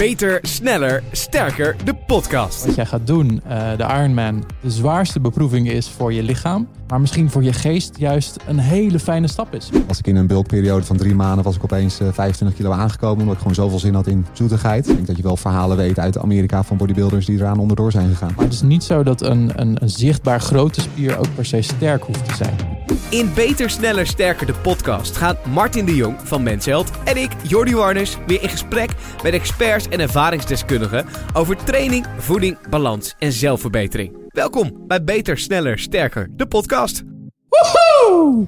Beter, sneller, sterker, de podcast. Wat jij gaat doen, uh, de Ironman, de zwaarste beproeving is voor je lichaam. Maar misschien voor je geest juist een hele fijne stap is. Als ik in een bulkperiode van drie maanden was ik opeens uh, 25 kilo aangekomen. Omdat ik gewoon zoveel zin had in zoetigheid. Ik denk dat je wel verhalen weet uit Amerika van bodybuilders die eraan onderdoor zijn gegaan. Maar het is niet zo dat een, een, een zichtbaar grote spier ook per se sterk hoeft te zijn. In Beter, Sneller, Sterker, de podcast gaan Martin de Jong van Mensheld en ik, Jordi Warners, weer in gesprek met experts en ervaringsdeskundigen over training, voeding, balans en zelfverbetering. Welkom bij Beter, Sneller, Sterker, de podcast. Woehoe!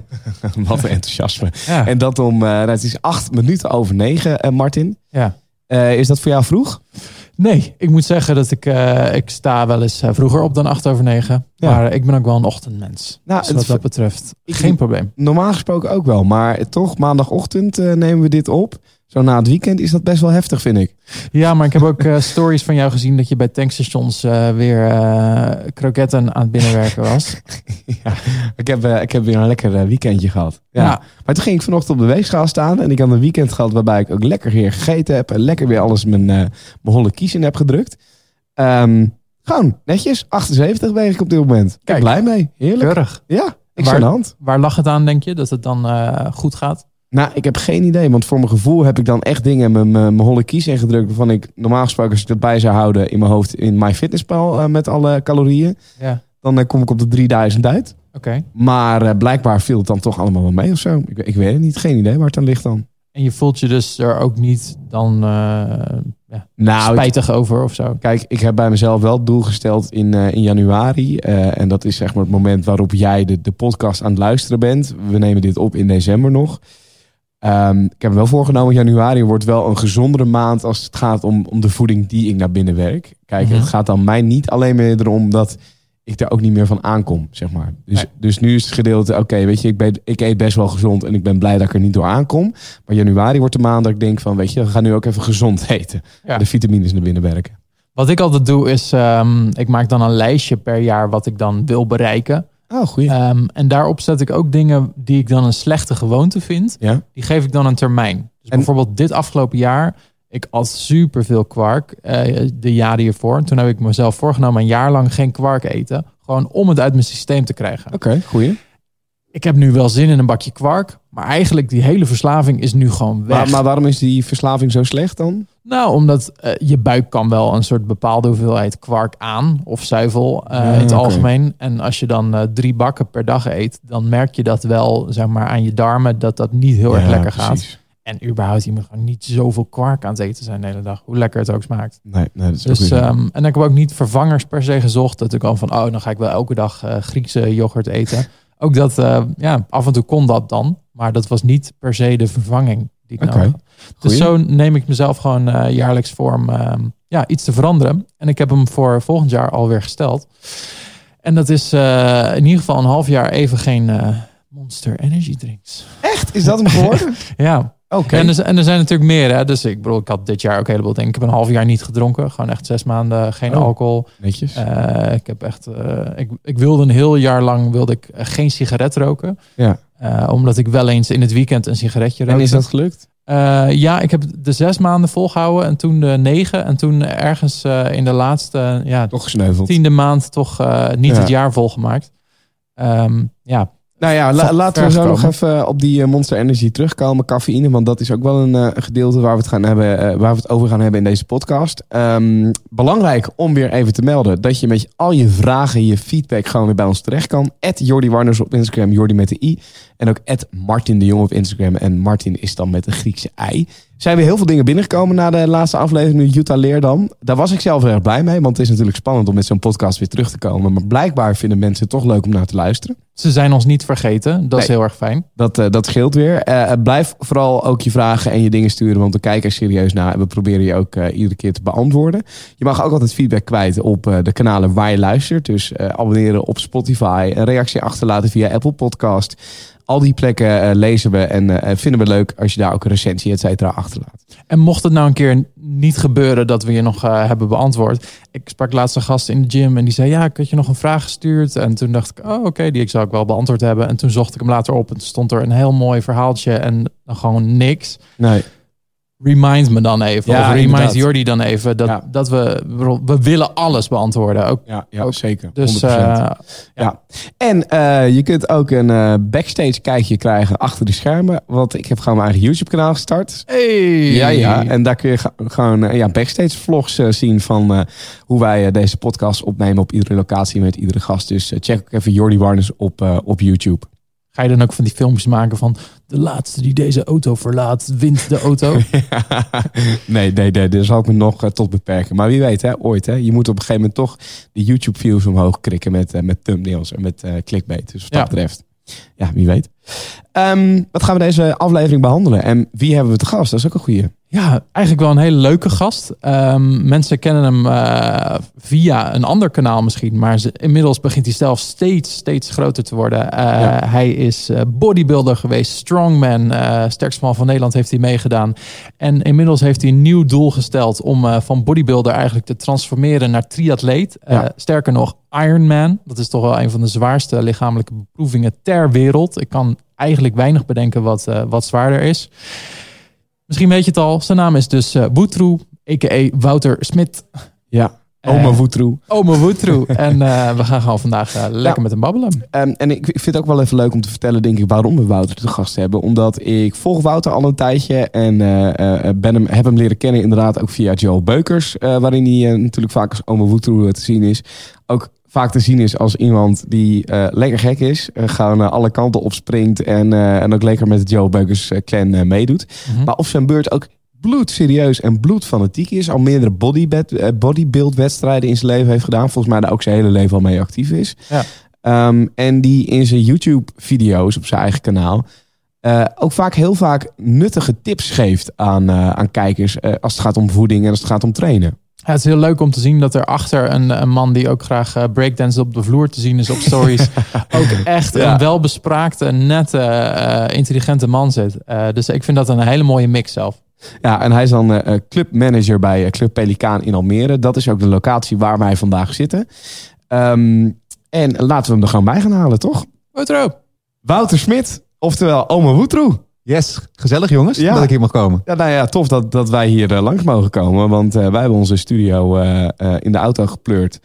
Wat een enthousiasme. Ja. En dat om, uh, het is acht minuten over negen, uh, Martin. Ja. Uh, is dat voor jou vroeg? Nee, ik moet zeggen dat ik, uh, ik sta wel eens vroeger op dan acht over negen. Ja. Maar ik ben ook wel een ochtendmens. Nou, dus wat dat betreft, geen probleem. Normaal gesproken ook wel. Maar toch, maandagochtend nemen we dit op. Zo na het weekend is dat best wel heftig, vind ik. Ja, maar ik heb ook uh, stories van jou gezien dat je bij tankstations uh, weer uh, kroketten aan het binnenwerken was. ja, ik heb, ik heb weer een lekker weekendje gehad. Ja. ja. Maar toen ging ik vanochtend op de weegschaal staan en ik had een weekend gehad waarbij ik ook lekker weer gegeten heb en lekker weer alles mijn, mijn holle kies in heb gedrukt. Um, gewoon netjes, 78 weeg ik op dit moment. Kijk, blij mee. Heerlijk. Keurig. Ja, ik waar, aan de hand. Waar lag het aan, denk je, dat het dan goed gaat? Nou, ik heb geen idee. Want voor mijn gevoel heb ik dan echt dingen met mijn holle kies ingedrukt. Waarvan ik normaal gesproken, als ik dat bij zou houden in mijn hoofd in MyFitnessPal uh, met alle calorieën. Ja. Dan uh, kom ik op de 3000 uit. Oké. Maar uh, blijkbaar viel het dan toch allemaal wel mee of zo. Ik, ik, weet het niet. Geen idee waar het aan ligt dan. En je voelt je dus er ook niet dan ja, nou, spijtig over of zo? Kijk, ik heb bij mezelf wel het doel gesteld in, in januari. en dat is zeg maar het moment waarop jij de, de podcast aan het luisteren bent. We nemen dit op in december nog. Um, ik heb me wel voorgenomen, januari wordt wel een gezondere maand als het gaat om, om de voeding die ik naar binnen werk. Kijk, het gaat dan mij niet alleen meer erom dat ik daar ook niet meer van aankom, zeg maar. Dus, nee. dus nu is het gedeelte, oké, weet je, ik, ben, ik eet best wel gezond en ik ben blij dat ik er niet door aankom. Maar januari wordt de maand dat ik denk van, weet je, we gaan nu ook even gezond eten. Ja. De vitamines naar binnen werken. Wat ik altijd doe is, um, ik maak dan een lijstje per jaar wat ik dan wil bereiken. Oh, goeie. Um, en daarop zet ik ook dingen die ik dan een slechte gewoonte vind. Ja. Die geef ik dan een termijn. Dus en... bijvoorbeeld dit afgelopen jaar. Ik at super veel kwark uh, de jaren hiervoor. En toen heb ik mezelf voorgenomen een jaar lang geen kwark eten. Gewoon om het uit mijn systeem te krijgen. Oké, okay, goeie ik heb nu wel zin in een bakje kwark. Maar eigenlijk die hele verslaving is nu gewoon weg. Maar, maar waarom is die verslaving zo slecht dan? Nou, omdat uh, je buik kan wel een soort bepaalde hoeveelheid kwark aan. Of zuivel uh, ja, in het okay. algemeen. En als je dan uh, drie bakken per dag eet. Dan merk je dat wel zeg maar, aan je darmen. Dat dat niet heel ja, erg lekker precies. gaat. En überhaupt, je moet gewoon niet zoveel kwark aan het eten zijn de hele dag. Hoe lekker het ook smaakt. Nee, nee dat is dus, um, En ik heb ook niet vervangers per se gezocht. Dat ik al van, oh, dan ga ik wel elke dag Griekse yoghurt eten ook dat, ja, af en toe kon dat dan. Maar dat was niet per se de vervanging die ik okay. nodig had. Dus zo neem ik mezelf gewoon uh, jaarlijks voor om uh, ja, iets te veranderen. En ik heb hem voor volgend jaar alweer gesteld. En dat is uh, in ieder geval een half jaar even geen Monster Energy drinks. Echt? Is dat hem geworden? ja. Okay. En, er, en er zijn natuurlijk meer. Hè? Dus ik bedoel, ik had dit jaar ook een heleboel dingen. Ik heb een half jaar niet gedronken. Gewoon echt zes maanden geen oh, alcohol. Netjes. Uh, ik heb echt. Ik, ik wilde een heel jaar lang wilde ik geen sigaret roken. Ja. Uh, omdat ik wel eens in het weekend een sigaretje rookte. En is dat gelukt? ja, ik heb de zes maanden volgehouden en toen de negen. En toen ergens in de laatste ja, toch gesneuveld. tiende maand toch niet ja. het jaar volgemaakt. Um, ja, nou ja, la, laten we zo nog even op die Monster Energy terugkomen. Cafeïne, want dat is ook wel een uh, gedeelte waar we, het gaan hebben, uh, waar we het over gaan hebben in deze podcast. Um, belangrijk om weer even te melden dat je met al je vragen, je feedback gewoon weer bij ons terecht kan. At Jordi Warners op Instagram, Jordi met de i. En ook at Martin de Jong op Instagram. En Martin is dan met de Griekse ei. Zijn weer heel veel dingen binnengekomen na de laatste aflevering Utah Leerdam. Daar was ik zelf erg blij mee, want het is natuurlijk spannend om met zo'n podcast weer terug te komen. Maar blijkbaar vinden mensen het toch leuk om naar te luisteren. Ze zijn ons niet vergeten, dat nee, is heel erg fijn. Dat, uh, dat scheelt weer. Uh, blijf vooral ook je vragen en je dingen sturen, want we kijken er serieus naar. En we proberen je ook uh, iedere keer te beantwoorden. Je mag ook altijd feedback kwijt op de kanalen waar je luistert. Dus abonneren op Spotify, een reactie achterlaten via Apple Podcast. Al die plekken uh, lezen we en uh, vinden we leuk als je daar ook een recensie et cetera achterlaat. En mocht het nou een keer niet gebeuren dat we je nog uh, hebben beantwoord. Ik sprak laatst een gast in de gym en die zei ja, ik had je nog een vraag gestuurd. En toen dacht ik, oh oké, okay, die ik zou ik wel beantwoord hebben. En toen zocht ik hem later op en toen stond er een heel mooi verhaaltje en dan gewoon niks. Nee. Remind me dan even. Ja, of remind. Jordi dan even. Dat, Ja. dat we, we willen alles beantwoorden. Ook, Ja, ja Ook. zeker. dus 100%. eh, Ja. En eh, je kunt ook een eh, backstage kijkje krijgen achter die schermen. Want ik heb gewoon mijn eigen YouTube kanaal gestart. hey. Ja, ja. En daar kun je gewoon ja, backstage vlogs zien van hoe wij deze podcast opnemen op iedere locatie met iedere gast. Dus check ook even Jordi Warnes op, op YouTube. Ga je dan ook van die filmpjes maken van de laatste die deze auto verlaat, wint de auto? nee, nee, nee, daar zal ik me nog eh, tot beperken. Maar wie weet, hè, ooit. Hè, je moet op een gegeven moment toch de YouTube views omhoog krikken met, eh, met thumbnails en met eh clickbait. Dus wat dat Ja. betreft. Ja, wie weet. Ehm, wat gaan we deze aflevering behandelen? En wie hebben we te gast? Dat is ook een goeie. Ja, eigenlijk wel een hele leuke gast. Ehm, mensen kennen hem eh, via een ander kanaal misschien, maar ze, inmiddels begint hij zelf steeds, steeds groter te worden. Eh, Ja. Hij is eh, bodybuilder geweest, strongman, eh sterkste man van Nederland heeft hij meegedaan. En inmiddels heeft hij een nieuw doel gesteld om van bodybuilder eigenlijk te transformeren naar triatleet. Ja. sterker nog, Ironman. Dat is toch wel een van de zwaarste lichamelijke beproevingen ter wereld. Ik kan eigenlijk weinig bedenken wat, wat zwaarder is. Misschien weet je het al. Zijn naam is dus eh Woetroe, a.k.a. Wouter Smit. Ja, Oma Voetroe. Ome Woetroe. en eh, we gaan gewoon vandaag eh, lekker met hem babbelen. Ehm, en ik, vind het ook wel even leuk om te vertellen, denk ik, waarom we Wouter te gast hebben. Omdat ik volg Wouter al een tijdje en ben hem, heb hem leren kennen inderdaad ook via Joel Beukers. waarin hij natuurlijk vaak als Ome Woetroe te zien is. Ook vaak te zien is als iemand die eh, lekker gek is. eh, gewoon eh, alle kanten opspringt en, en ook lekker met het Beukers eh, clan meedoet. Mhm. Maar op zijn beurt ook bloedserieus en bloedfanatiek is. Al meerdere bodybed- bodybuild wedstrijden in zijn leven heeft gedaan. Volgens mij daar ook zijn hele leven al mee actief is. Ja. Ehm, en die in zijn YouTube video's op zijn eigen kanaal... ook vaak heel vaak nuttige tips geeft aan, aan kijkers... als het gaat om voeding en als het gaat om trainen. Ja, het is heel leuk om te zien dat er achter een, een man die ook graag eh, breakdance op de vloer te zien is op stories. ook echt Ja. een welbespraakte, nette, eh, intelligente man zit. Eh, dus ik vind dat een hele mooie mix zelf. Ja, en hij is dan clubmanager bij Club Pelikaan in Almere. Dat is ook de locatie waar wij vandaag zitten. Ehm, en laten we hem er gewoon bij gaan halen, toch? Woetroe. Wouter Smit, oftewel Ome Woetroe. Yes, gezellig jongens Ja. dat ik hier mag komen. Ja, nou ja, tof dat, dat wij hier eh, langs mogen komen. Want eh, wij hebben onze studio eh, in de auto gepleurd.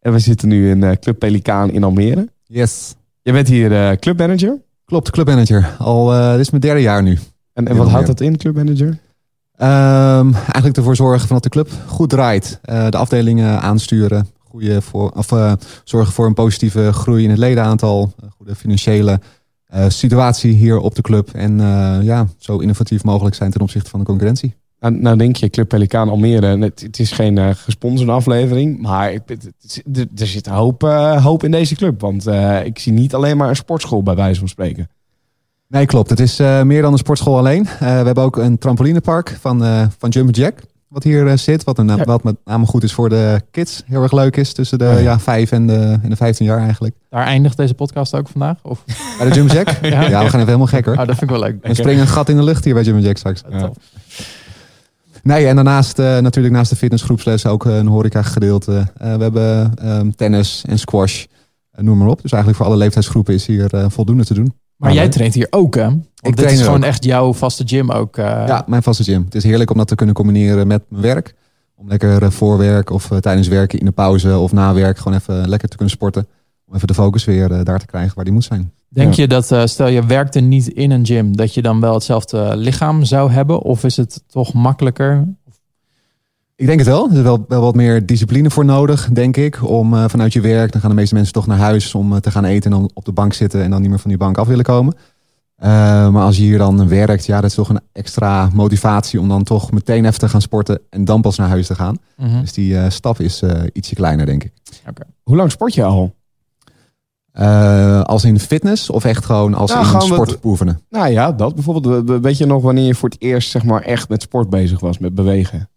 En we zitten nu in Club Pelikaan in Almere. Yes, Je bent hier clubmanager. klopt, clubmanager. Al, dit is mijn derde jaar nu. En, en wat houdt dat in, clubmanager? Ehm, eigenlijk ervoor zorgen van dat de club goed draait. De afdelingen aansturen. Goede voor, of, zorgen voor een positieve groei in het ledenaantal. Goede financiële situatie hier op de club. En eh, ja, zo innovatief mogelijk zijn ten opzichte van de concurrentie. Nou, nou denk je, Club Pelikaan Almere. Het, het is geen eh, gesponsorde aflevering. Maar ik, het- het- er- zit hoop, eh, hoop in deze club. Want eh, ik zie niet alleen maar een sportschool bij wijze van spreken. Nee, klopt. Het is eh, meer dan een sportschool alleen. Eh, we hebben ook een trampolinepark van, eh van Jump Jack. Wat hier eh, zit. Wat, een, Ja. wat met name goed is voor de kids. Heel erg leuk is. Tussen de Oh ja. ja, 5 en de, en de 15 jaar eigenlijk. Daar eindigt deze podcast ook vandaag? Of? Bij de Jump Jack? Ja. ja. we gaan even helemaal gek hoor. Oh, dat vind ik wel leuk. We springen een gat in de lucht hier bij Jump Jack straks. Ja. Tof. Nee, en daarnaast eh, natuurlijk naast de fitnessgroepsles ook eh, een horeca gedeelte. Eh, we hebben ehm, tennis en squash. noem maar op. Dus eigenlijk voor alle leeftijdsgroepen is hier eh, voldoende te doen. Maar jij traint hier ook, hè? Want dit train is gewoon ook. echt jouw vaste gym ook. eh. Ja, mijn vaste gym. Het is heerlijk om dat te kunnen combineren met mijn werk. Om lekker eh, voor werk of eh, tijdens werken in de pauze of na werk gewoon even lekker te kunnen sporten. Om even de focus weer daar te krijgen waar die moet zijn. Denk Ja. je dat, stel je werkte niet in een gym, dat je dan wel hetzelfde lichaam zou hebben? Of is het toch makkelijker? Ik denk het wel. Er is wel, wel wat meer discipline voor nodig, denk ik. Om eh, vanuit je werk, dan gaan de meeste mensen toch naar huis om eh, te gaan eten en dan op de bank zitten en dan niet meer van die bank af willen komen. Eh, maar als je hier dan werkt, ja, dat is toch een extra motivatie om dan toch meteen even te gaan sporten en dan pas naar huis te gaan. Mhm. Dus die eh, stap is eh, ietsje kleiner, denk ik. Hoe lang sport je al? Eh, als in fitness of echt gewoon als Ja, in gewoon sport oefenen? Nou ja, dat bijvoorbeeld. We- Weet je nog wanneer je voor het eerst zeg maar, echt met sport bezig was, met bewegen?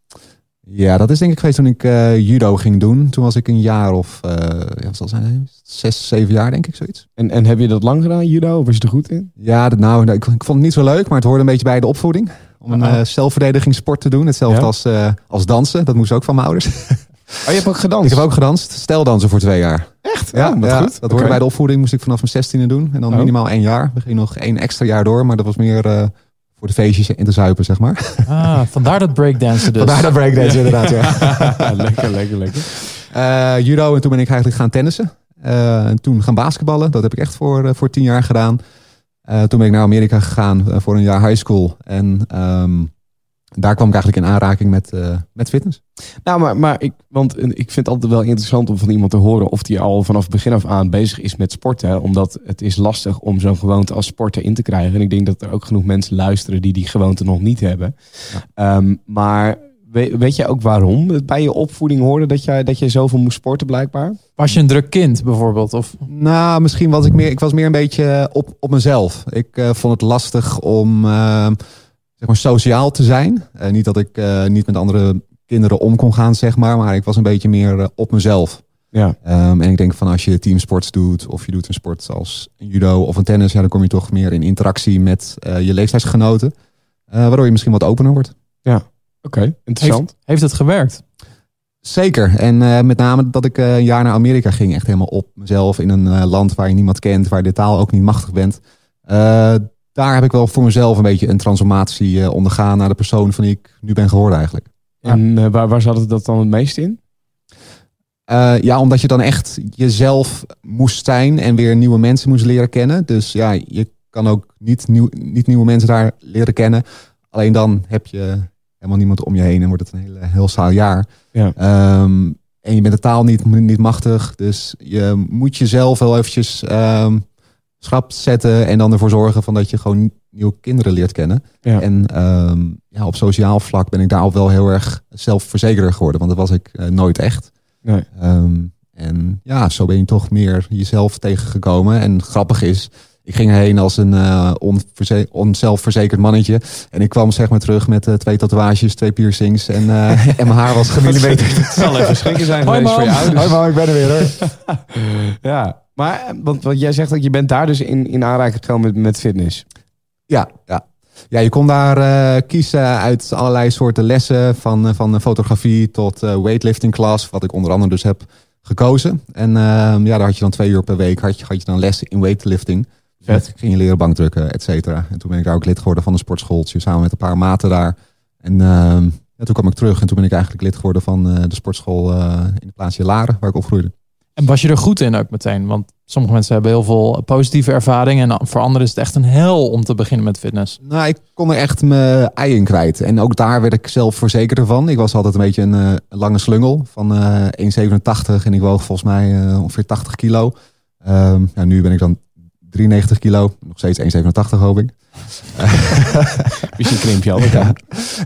Ja, dat is denk ik geweest toen ik eh, judo ging doen. Toen was ik een jaar of, eh ja, wat zal zijn, zes, zeven jaar denk ik, zoiets. En, en heb je dat lang gedaan, judo? Of was je er goed in? Ja, dat, nou, ik, ik vond het niet zo leuk, maar het hoorde een beetje bij de opvoeding. Om een eh, zelfverdedigingssport te doen. Hetzelfde Ja? als, als dansen. Dat moest ook van mijn ouders. Oh, je hebt ook gedanst? ik heb ook gedanst. Steldansen voor twee jaar. Echt? Ja, Oh, wat ja, goed. dat hoorde bij de opvoeding. Moest ik vanaf mijn zestiende doen. En dan Oh. minimaal één jaar. We gingen nog één extra jaar door. Maar dat was meer voor de feestjes en te zuipen, zeg maar. Ah, vandaar dat breakdansen dus. Vandaar dat breakdance inderdaad, ja. lekker, lekker, lekker. Uh, judo en toen ben ik eigenlijk gaan tennissen. Uh, en toen gaan basketballen. Dat heb ik echt voor, uh, voor tien jaar gedaan. toen ben ik naar Amerika gegaan voor een jaar high school. En um, daar kwam ik eigenlijk in aanraking met, met fitness. Nou, maar, maar ik, want ik vind het altijd wel interessant om van iemand te horen of die al vanaf het begin af aan bezig is met sporten. Omdat het is lastig om zo'n gewoonte als sporter in te krijgen. En ik denk dat er ook genoeg mensen luisteren die die gewoonte nog niet hebben. Ja. Um, maar Weet, je ook waarom het bij je opvoeding hoorde dat jij, dat je zoveel moest sporten blijkbaar? Was je een druk kind bijvoorbeeld? Of? Nou, misschien was ik meer, ik was meer een beetje op, op mezelf. Ik uh, vond het lastig om uh, zeg maar sociaal te zijn. Uh, niet dat ik niet met andere kinderen om kon gaan, zeg maar. Maar ik was een beetje meer op mezelf. Ja. Um, en ik denk van als je teamsports doet of je doet een sport als judo of een tennis, ja, dan kom je toch meer in interactie met je leeftijdsgenoten. waardoor je misschien wat opener wordt. Ja. Oké, interessant. Heeft, heeft, het gewerkt? Zeker. En uh, met name dat ik uh, een jaar naar Amerika ging. Echt helemaal op mezelf in een uh, land waar je niemand kent. Waar je de taal ook niet machtig bent. Daar heb ik wel voor mezelf een beetje een transformatie ondergaan. Naar de persoon van die ik nu ben geworden eigenlijk. En waar, waar zat het dat dan het meest in? ja, omdat je dan echt jezelf moest zijn. En weer nieuwe mensen moest leren kennen. Dus ja, je kan ook niet, nieuw, niet nieuwe mensen daar leren kennen. Alleen dan heb je helemaal niemand om je heen en wordt het een hele, heel saai jaar. Ja. Um, en je bent de taal niet, niet machtig. Dus je moet jezelf wel eventjes um, schrap zetten en dan ervoor zorgen van dat je gewoon nieuwe kinderen leert kennen. Ja. En um, ja, op sociaal vlak ben ik daar al wel heel erg zelfverzekerder geworden. Want dat was ik uh, nooit echt. Nee. en ja, zo ben je toch meer jezelf tegengekomen. En grappig is, ik ging heen als een uh, onzelfverzekerd mannetje. En ik kwam zeg maar terug met uh, twee tatoeages, twee piercings. En, uh, en mijn haar was gemillimeterd. Het zal even schrikken zijn Hoi voor je ouders. Hoi man, ik ben er weer hoor. ja, maar want, want jij zegt dat je bent daar dus in, in aanraking gekomen met, met fitness. Ja, ja. Ja, je kon daar uh, kiezen uit allerlei soorten lessen. Van, van fotografie tot uh, weightlifting class. Wat ik onder andere dus heb gekozen. En uh, ja, daar had je dan twee uur per week had je, had je dan lessen in weightlifting. Vet. Ging je leren bankdrukken, et cetera. En toen ben ik daar ook lid geworden van een sportschooltje. Samen met een paar maten daar. En uh, ja, toen kwam ik terug. En toen ben ik eigenlijk lid geworden van de sportschool in de plaatsje Laren. Waar ik opgroeide. En was je er goed in ook meteen? Want sommige mensen hebben heel veel positieve ervaringen. En voor anderen is het echt een hel om te beginnen met fitness. Nou, ik kon er echt mijn ei in kwijt. En ook daar werd ik zelf verzekerder van. Ik was altijd een beetje een, een lange slungel van 1,87. En ik woog volgens mij ongeveer 80 kilo. Ja, nu ben ik dan 93 kilo. Nog steeds 1,87 hoop ik. Misschien krimp je al. Ja.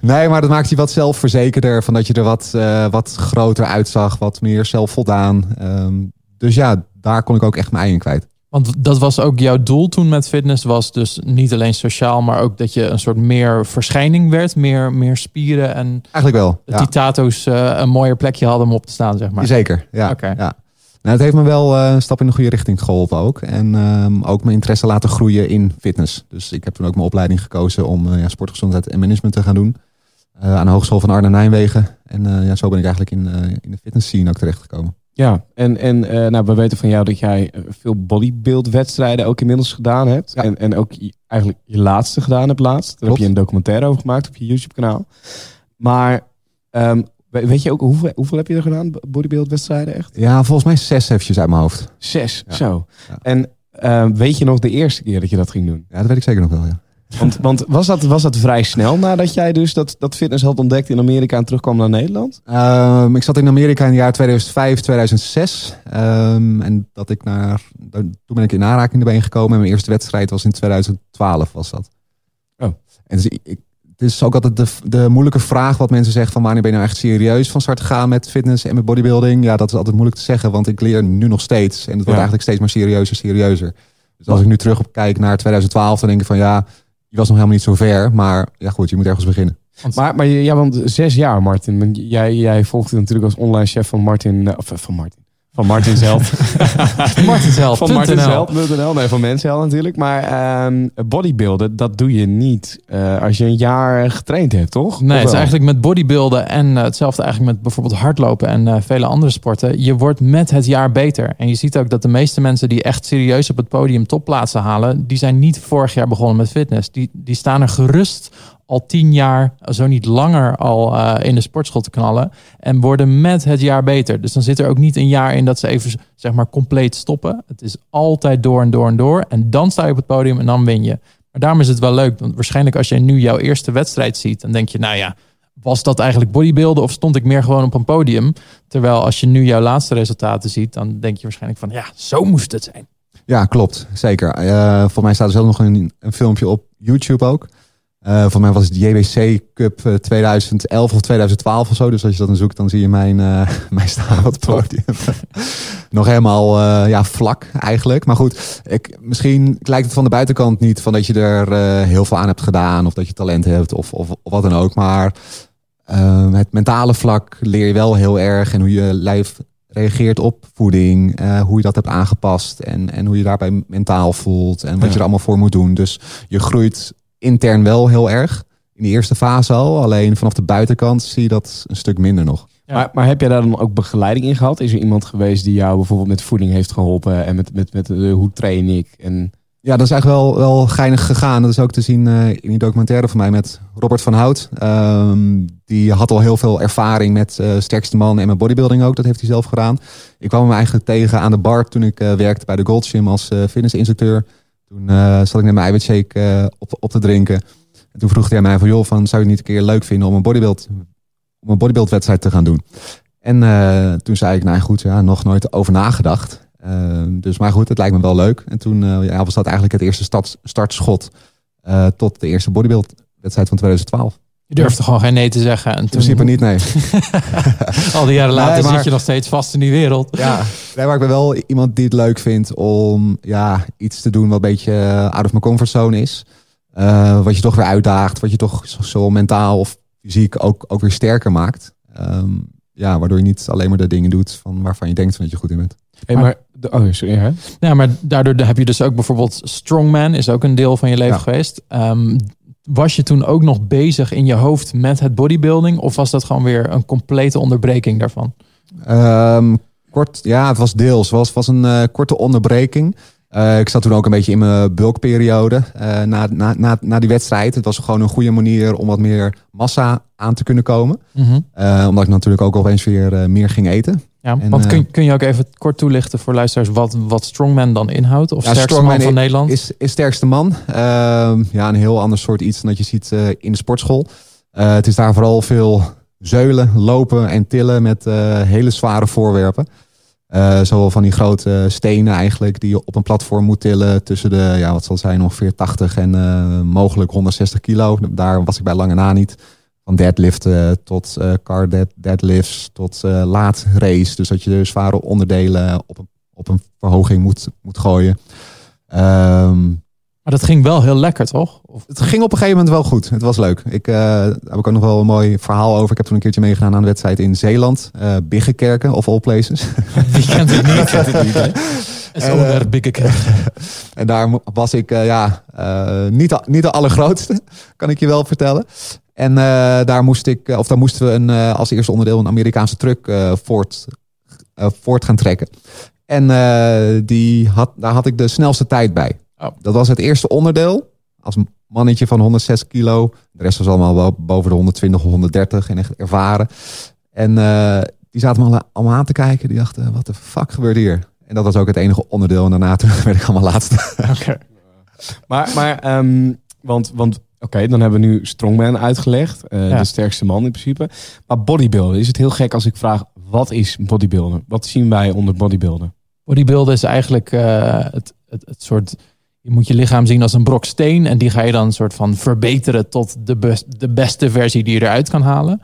Nee, maar dat maakt je wat zelfverzekerder. Van dat je er wat, uh, wat groter uitzag. Wat meer zelfvoldaan. Um, dus ja, daar kon ik ook echt mijn ei in kwijt. Want dat was ook jouw doel toen met fitness. Was dus niet alleen sociaal, maar ook dat je een soort meer verschijning werd. Meer, meer spieren en... Eigenlijk wel, ja. Die tato's uh, een mooier plekje hadden om op te staan, zeg maar. Zeker, ja. Okay. ja. Nou, het heeft me wel uh, een stap in de goede richting geholpen ook. En um, ook mijn interesse laten groeien in fitness. Dus ik heb toen ook mijn opleiding gekozen om uh, ja, sportgezondheid en management te gaan doen. Uh, aan de Hogeschool van Arnhem-Nijmegen. En ja, zo ben ik eigenlijk in, in de fitness scene ook terechtgekomen. Ja, en, en nou, we weten van jou dat jij veel bodybuild-wedstrijden ook inmiddels gedaan hebt. Ja. En, en ook eigenlijk je laatste gedaan hebt laatst. Daar heb je een documentaire over gemaakt op je YouTube-kanaal. Maar um, Weet je ook hoeveel, hoeveel heb je er gedaan? Bodybuild wedstrijden echt? Ja, volgens mij zes eventjes uit mijn hoofd. Zes, ja. zo. Ja. En uh, weet je nog de eerste keer dat je dat ging doen? Ja, dat weet ik zeker nog wel, ja. Want, want was, dat, was dat vrij snel nadat jij dus dat, dat fitness had ontdekt in Amerika en terugkwam naar Nederland? Um, ik zat in Amerika in het jaar 2005, 2006. Um, en dat ik naar, toen ben ik in aanraking erbij gekomen. En mijn eerste wedstrijd was in 2012 was dat. Oh. En dus ik, is ook altijd de, de moeilijke vraag wat mensen zeggen van wanneer ben je nou echt serieus van start te gaan met fitness en met bodybuilding. Ja, dat is altijd moeilijk te zeggen, want ik leer nu nog steeds. En het wordt Ja. eigenlijk steeds maar serieuzer, serieuzer. Dus als ik nu terug op kijk naar 2012, dan denk ik van ja, je was nog helemaal niet zo ver. Maar ja goed, je moet ergens beginnen. Maar, maar ja, want zes jaar Martin. Jij, jij volgde natuurlijk als online chef van Martin, eh, of eh, van Martin, Van Martin Zeld. Martin Zeld. Van Martin Zeld.nl. Nee, van Mensheld natuurlijk. Maar um, bodybuilden, dat doe je niet uh, als je een jaar getraind hebt, toch? Nee, het is eigenlijk met bodybuilden en uh, hetzelfde eigenlijk met bijvoorbeeld hardlopen en uh, vele andere sporten. Je wordt met het jaar beter. En je ziet ook dat de meeste mensen die echt serieus op het podium topplaatsen halen, die zijn niet vorig jaar begonnen met fitness. Die, die staan er gerust al tien jaar, zo niet langer, al uh, in de sportschool te knallen. En worden met het jaar beter. Dus dan zit er ook niet een jaar in dat ze even zeg maar compleet stoppen. Het is altijd door en door en door. En dan sta je op het podium en dan win je. Maar daarom is het wel leuk. Want waarschijnlijk als jij nu jouw eerste wedstrijd ziet, dan denk je, nou ja, was dat eigenlijk bodybuilden of stond ik meer gewoon op een podium? Terwijl als je nu jouw laatste resultaten ziet, dan denk je waarschijnlijk van, ja, zo moest het zijn. Ja, klopt. Zeker. Uh, voor mij staat er zelf nog een filmpje op YouTube ook. Uh, voor mij was het de JBC Cup 2011 eh, of 2012 of zo. Dus als je dat dan zoekt, dan zie je mijn, uh, mijn staan op het podium. Nog helemaal uh, ja, vlak eigenlijk. Maar goed, ik, misschien lijkt het van de buitenkant niet van dat je er heel veel aan hebt gedaan. Of dat je talent hebt of, of, of wat dan ook. Maar het mentale vlak leer je wel heel erg. En hoe je lijf reageert op voeding. hoe je dat hebt aangepast. En, en hoe je daarbij mentaal voelt. En wat je er allemaal voor moet doen. Dus je groeit intern wel heel erg. In de eerste fase al. Alleen vanaf de buitenkant zie je dat een stuk minder nog. Maar, maar, heb jij daar dan ook begeleiding in gehad? Is er iemand geweest die jou bijvoorbeeld met voeding heeft geholpen en met, met, met uh, hoe train ik? En... Ja, dat is eigenlijk wel, wel geinig gegaan. Dat is ook te zien uh, in die documentaire van mij met Robert van Hout. Um, die had al heel veel ervaring met uh, sterkste man en met bodybuilding ook. Dat heeft hij zelf gedaan. Ik kwam hem eigenlijk tegen aan de bar toen ik werkte bij de Gold Gym als fitnessinstructeur. Toen uh, zat ik net mijn eiwitshake uh, op, op te drinken. En toen vroeg hij mij van, joh, van, zou je het niet een keer leuk vinden om een bodybuild, om een bodybuildwedstrijd te gaan doen? En uh, toen zei ik, nou goed, ja, nog nooit over nagedacht. dus maar goed, het lijkt me wel leuk. En toen ja, was dat eigenlijk het eerste start, startschot tot de eerste bodybuildwedstrijd van 2012. Je durfde gewoon geen nee te zeggen. En toen... In principe niet, nee. Al die jaren later zit je nog steeds vast in die wereld. Ja, nee, maar ik ben wel iemand die het leuk vindt om ja, iets te doen wat een beetje eh, out of my comfortzone is. Uh, wat je toch weer uitdaagt, wat je toch zo mentaal of fysiek ook, ook weer sterker maakt. Um, ja, waardoor je niet alleen maar de dingen doet van waarvan je denkt dat je goed in bent. Hey, maar, de, oh, sorry, hè? Ja, maar daardoor heb je dus ook bijvoorbeeld Strongman is ook een deel van je leven geweest. Um, was je toen ook nog bezig in je hoofd met het bodybuilding? Of was dat gewoon weer een complete onderbreking daarvan? Um, kort, ja, het was deels. Het was, was een uh, korte onderbreking. Uh, ik zat toen ook een beetje in mijn bulkperiode uh, na, na, na, na die wedstrijd. Het was gewoon een goede manier om wat meer massa aan te kunnen komen. Mm -hmm. omdat ik natuurlijk ook opeens weer meer ging eten. Ja, want kun, kun je ook even kort toelichten voor luisteraars wat, wat Strongman dan inhoudt? Of ja, sterkste Strongman man van Nederland? Is, is sterkste man. Uh, ja, een heel ander soort iets dan dat je ziet uh, in de sportschool. Uh, het is daar vooral veel zeulen, lopen en tillen met hele zware voorwerpen. zowel van die grote stenen eigenlijk die je op een platform moet tillen tussen de, ja, wat zal zijn, ongeveer 80 en mogelijk 160 kilo. Daar was ik bij lange na niet. Van deadliften tot uh, car dead, deadlifts tot uh, laat race. Dus dat je de zware onderdelen op een, op een verhoging moet, moet gooien. Um, maar dat ging wel heel lekker, toch? Of? Het ging op een gegeven moment wel goed. Het was leuk. Ik uh, daar heb ik ook nog wel een mooi verhaal over. Ik heb toen een keertje meegedaan aan de wedstrijd in Zeeland. Uh, Biggekerken, of all places. Wie kent het niet? kent het niet hè? En, uh, en daar was ik ja, niet, niet de allergrootste, kan ik je wel vertellen. En uh, daar, moest ik, of daar moesten we een, uh, als eerste onderdeel een Amerikaanse truck voort, voort gaan trekken. En die had, daar had ik de snelste tijd bij. Oh. Dat was het eerste onderdeel. Als mannetje van 106 kilo. De rest was allemaal boven de 120, 130 en echt ervaren. En die zaten me allemaal aan te kijken. Die dachten, wat de fuck gebeurt hier? En dat was ook het enige onderdeel. En daarna toen werd ik allemaal laatste. Maar, maar um, want, want Oké, dan hebben we nu Strongman uitgelegd. Uh, De sterkste man in principe. Maar bodybuilden, is het heel gek als ik vraag... wat is bodybuilden? Wat zien wij onder bodybuilden? Bodybuilden is eigenlijk uh, het, het, het soort... Je moet je lichaam zien als een brok steen. En die ga je dan een soort van verbeteren tot de, best, de beste versie die je eruit kan halen.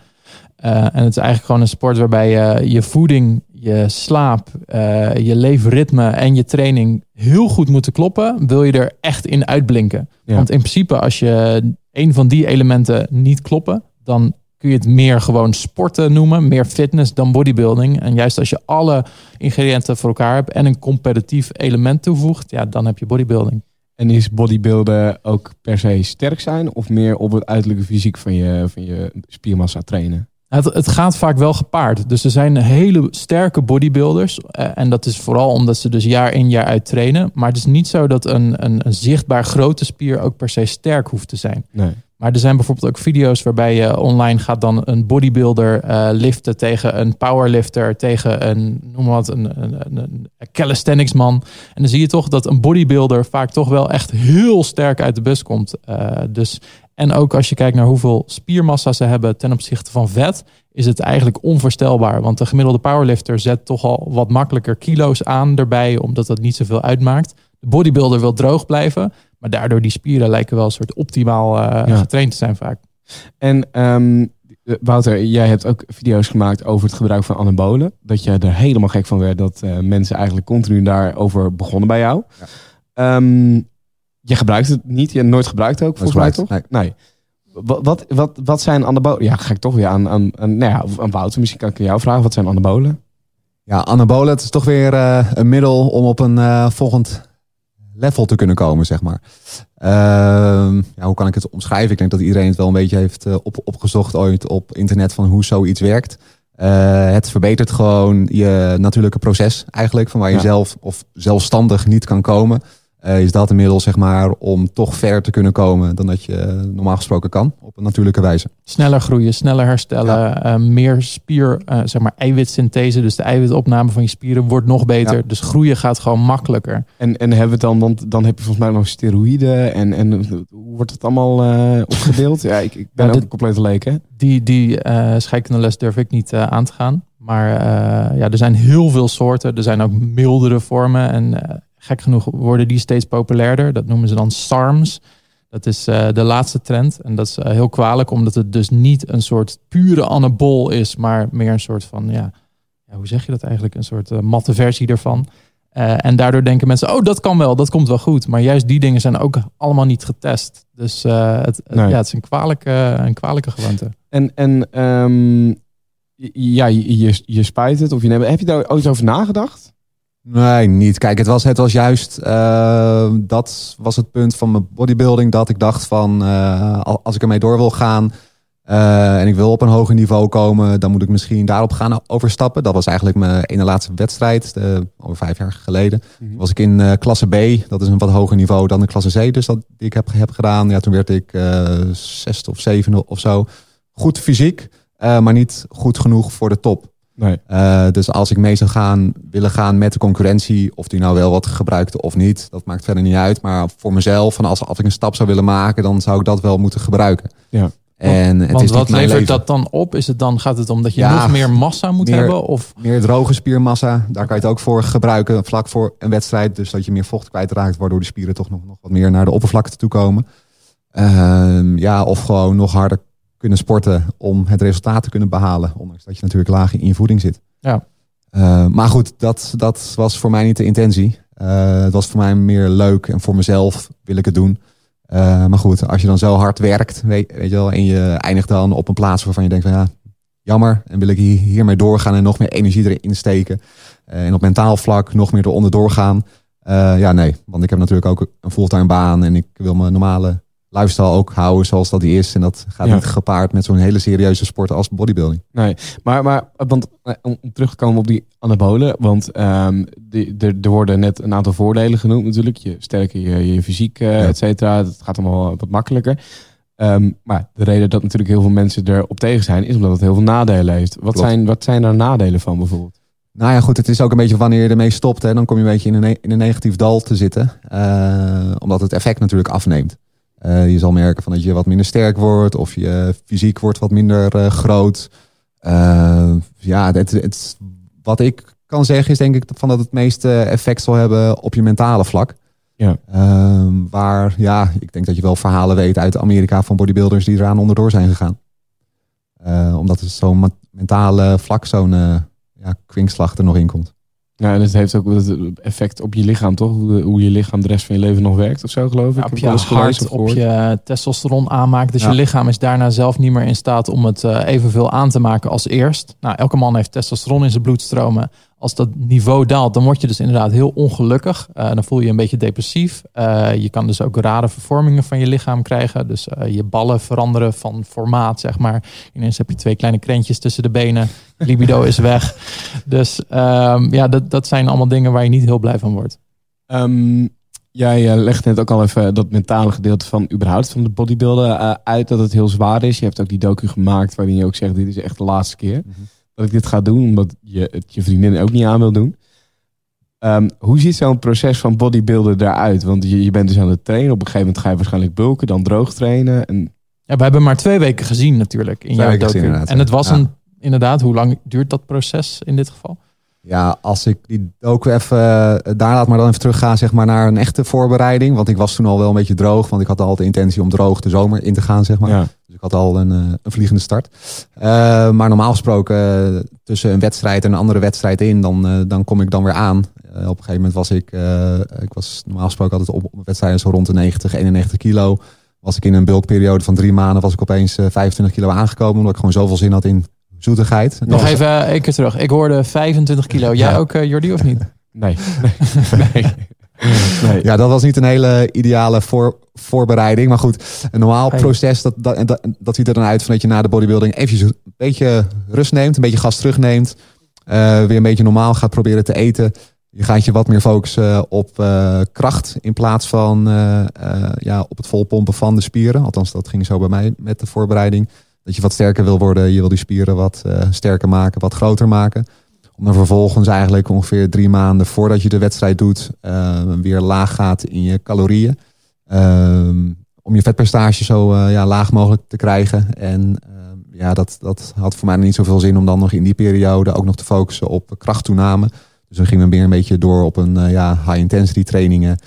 Uh, en het is eigenlijk gewoon een sport waarbij je je voeding, je slaap, uh, je leefritme en je training heel goed moeten kloppen. Wil je er echt in uitblinken. Want in principe, als je een van die elementen niet kloppen, dan kun je het meer gewoon sporten noemen, meer fitness dan bodybuilding. En juist als je alle ingrediënten voor elkaar hebt en een competitief element toevoegt, ja, dan heb je bodybuilding. En is bodybuilden ook per se sterk zijn of meer op het uiterlijke fysiek van je, van je spiermassa trainen? Het, het gaat vaak wel gepaard. Dus er zijn hele sterke bodybuilders. Eh, en dat is vooral omdat ze dus jaar in jaar uit trainen. Maar het is niet zo dat een, een, een zichtbaar grote spier ook per se sterk hoeft te zijn. Nee. Maar er zijn bijvoorbeeld ook video's waarbij je online gaat dan een bodybuilder uh, liften tegen een powerlifter, tegen een, noem maar wat, een, een, een, calisthenics man. En dan zie je toch dat een bodybuilder vaak toch wel echt heel sterk uit de bus komt. Uh, dus, en ook als je kijkt naar hoeveel spiermassa ze hebben ten opzichte van vet, is het eigenlijk onvoorstelbaar. Want de gemiddelde powerlifter zet toch al wat makkelijker kilo's aan erbij, omdat dat niet zoveel uitmaakt. De bodybuilder wil droog blijven. Maar daardoor die spieren lijken wel een soort optimaal uh, getraind te zijn vaak. En um, Wouter, jij hebt ook video's gemaakt over het gebruik van anabolen. Dat je er helemaal gek van werd dat uh, mensen eigenlijk continu daarover begonnen bij jou. Ja. Um, je gebruikt het niet, je hebt nooit gebruikt ook, volgens mij toch? Nee. nee. Wat, wat, wat, wat zijn anabolen? Ja, ga ik toch weer aan, aan, aan, nou ja, aan Wouter. Misschien kan ik jou vragen, wat zijn anabolen? Ja, anabolen, het is toch weer uh, een middel om op een uh, volgend level te kunnen komen, zeg maar. Uh, ja, hoe kan ik het omschrijven? Ik denk dat iedereen het wel een beetje heeft uh, op, opgezocht ooit op internet van hoe zoiets werkt. Het verbetert gewoon je natuurlijke proces eigenlijk, van waar je ja. zelf of zelfstandig niet kan komen. Uh, is dat een middel zeg maar, om toch verder te kunnen komen dan dat je normaal gesproken kan op een natuurlijke wijze. Sneller groeien, sneller herstellen, ja. uh, meer spier, uh, zeg maar eiwitsynthese, dus de eiwitopname van je spieren wordt nog beter. Ja. Dus groeien gaat gewoon makkelijker. En, en hebben we dan, want dan heb je volgens mij nog steroïden en, en hoe wordt het allemaal opgedeeld? ja, ik, ik ben ja, ook een complete leek hè? Die, die scheikende les durf ik niet aan te gaan. Maar ja, er zijn heel veel soorten. Er zijn ook mildere vormen en gek genoeg worden die steeds populairder. Dat noemen ze dan SARMs. Dat is uh, de laatste trend. En dat is uh, heel kwalijk, omdat het dus niet een soort pure anabol is, maar meer een soort van, ja, ja hoe zeg je dat eigenlijk? Een soort uh, matte versie ervan. en daardoor denken mensen, oh, dat kan wel, dat komt wel goed. Maar juist die dingen zijn ook allemaal niet getest. Dus het, nee. ja, het is een kwalijke, een kwalijke gewoonte. En, en um, ja, je, je spuit het of je neemt. Heb je daar ooit over nagedacht? Nee, niet. Kijk, het was, het was juist, uh, dat was het punt van mijn bodybuilding, dat ik dacht van, uh, als ik ermee door wil gaan uh, en ik wil op een hoger niveau komen, dan moet ik misschien daarop gaan overstappen. Dat was eigenlijk mijn ene laatste wedstrijd, de, over vijf jaar geleden. Mm -hmm. Was ik in klasse B, dat is een wat hoger niveau dan de klasse C, dus dat die ik heb, heb gedaan. Ja, toen werd ik zesde of zevende of zo. Goed fysiek, maar niet goed genoeg voor de top. Nee. Uh, dus als ik mee zou gaan, willen gaan met de concurrentie, of die nou wel wat gebruikte of niet, dat maakt verder niet uit. Maar voor mezelf, van als, als ik een stap zou willen maken, dan zou ik dat wel moeten gebruiken. Ja. En Want, het is wat levert leven. dat dan op? Is het dan, gaat het om dat je ja, nog meer massa moet meer, hebben? Of? Meer droge spiermassa, daar kan je het ook voor gebruiken, vlak voor een wedstrijd. Dus dat je meer vocht kwijtraakt, waardoor de spieren toch nog, nog wat meer naar de oppervlakte toe komen. Uh, ja, of gewoon nog harder kunnen sporten om het resultaat te kunnen behalen. Ondanks dat je natuurlijk laag in je voeding zit. Ja. Uh, maar goed, dat, dat was voor mij niet de intentie. Uh, het was voor mij meer leuk en voor mezelf wil ik het doen. Uh, maar goed, als je dan zo hard werkt, weet, weet, je wel, en je eindigt dan op een plaats waarvan je denkt van ja, jammer. En wil ik hier, hiermee doorgaan en nog meer energie erin steken. en op mentaal vlak nog meer eronder doorgaan. ja, nee, want ik heb natuurlijk ook een fulltime baan en ik wil mijn normale lifestyle ook houden zoals dat die is. En dat gaat ja. niet gepaard met zo'n hele serieuze sport als bodybuilding. Nee, maar, maar want, om terug te komen op die anabolen. Want um, die, er, er worden net een aantal voordelen genoemd natuurlijk. Je sterker je, je fysiek, uh, ja. et cetera. Het gaat allemaal wat makkelijker. Um, maar de reden dat natuurlijk heel veel mensen erop tegen zijn... is omdat het heel veel nadelen heeft. Wat, zijn, wat zijn er nadelen van bijvoorbeeld? Nou ja, goed, het is ook een beetje wanneer je ermee stopt. Hè, dan kom je een beetje in een, in een negatief dal te zitten. Uh, omdat het effect natuurlijk afneemt. Uh, je zal merken van dat je wat minder sterk wordt of je fysiek wordt wat minder uh, groot. Uh, ja, het, het, wat ik kan zeggen is denk ik van dat het meeste effect zal hebben op je mentale vlak. Ja. waar, ja, ik denk dat je wel verhalen weet uit Amerika van bodybuilders die eraan onderdoor zijn gegaan. omdat er zo'n mentale vlak, zo'n ja, kwinkslag er nog in komt. Ja, en het heeft ook het effect op je lichaam, toch? Hoe, hoe je lichaam de rest van je leven nog werkt of zo, geloof ik. op je hart, op je testosteron aanmaakt. Dus je lichaam is daarna zelf niet meer in staat om het uh, evenveel aan te maken als eerst. Nou, elke man heeft testosteron in zijn bloedstromen als dat niveau daalt, dan word je dus inderdaad heel ongelukkig. Uh, dan voel je je een beetje depressief. Uh, je kan dus ook rare vervormingen van je lichaam krijgen. Dus uh, je ballen veranderen van formaat, zeg maar. Ineens heb je twee kleine krentjes tussen de benen. Libido is weg. Dus um, ja, dat, dat zijn allemaal dingen waar je niet heel blij van wordt. Um, jij legt net ook al even dat mentale gedeelte van überhaupt van de bodybuilden uit. Dat het heel zwaar is. Je hebt ook die docu gemaakt waarin je ook zegt, dit is echt de laatste keer. Mm -hmm dat ik dit ga doen, omdat je het je vriendin ook niet aan wil doen. Um, hoe ziet zo'n proces van bodybuilder eruit? Want je, je bent dus aan het trainen. Op een gegeven moment ga je waarschijnlijk bulken, dan droog trainen. En... Ja, we hebben maar twee weken gezien natuurlijk in jouw docu. En het was een, inderdaad, hoe lang duurt dat proces in dit geval? Ja, als ik die ook even eh, daar laat maar dan even teruggaan zeg maar, naar een echte voorbereiding. Want ik was toen al wel een beetje droog. Want ik had al de intentie om droog de zomer in te gaan. Zeg maar. Dus ik had al een, eh, een vliegende start. Uh, maar normaal gesproken tussen een wedstrijd en een andere wedstrijd in. Dan, dan kom ik dan weer aan. op een gegeven moment was ik... ik was normaal gesproken altijd op, op wedstrijden zo rond de 90, 91 kilo. Was ik in een bulkperiode van drie maanden was ik opeens 25 kilo aangekomen. Omdat ik gewoon zoveel zin had in zoetigheid. Nog even uh, één keer terug. Ik hoorde 25 kilo. Jij ook, uh, Jordi, of niet? Nee. nee. nee. nee. Ja, dat was niet een hele ideale voor, voorbereiding. Maar goed, een normaal proces, dat, dat, dat, dat, ziet er dan uit van dat je na de bodybuilding eventjes een beetje rust neemt. Een beetje gas terugneemt. Uh, weer een beetje normaal gaat proberen te eten. Je gaat je wat meer focussen op uh, kracht in plaats van uh, ja, op het volpompen van de spieren. Althans, dat ging zo bij mij met de voorbereiding dat je wat sterker wil worden. Je wil die spieren wat uh, sterker maken, wat groter maken. Om dan vervolgens eigenlijk ongeveer drie maanden voordat je de wedstrijd doet, uh, weer laag gaat in je calorieën. Uh, om je vetpercentage zo uh, ja, laag mogelijk te krijgen. En ja, dat, dat had voor mij niet zoveel zin om dan nog in die periode ook nog te focussen op krachttoename. Dus dan gingen we weer een beetje door op een ja, high intensity trainingen.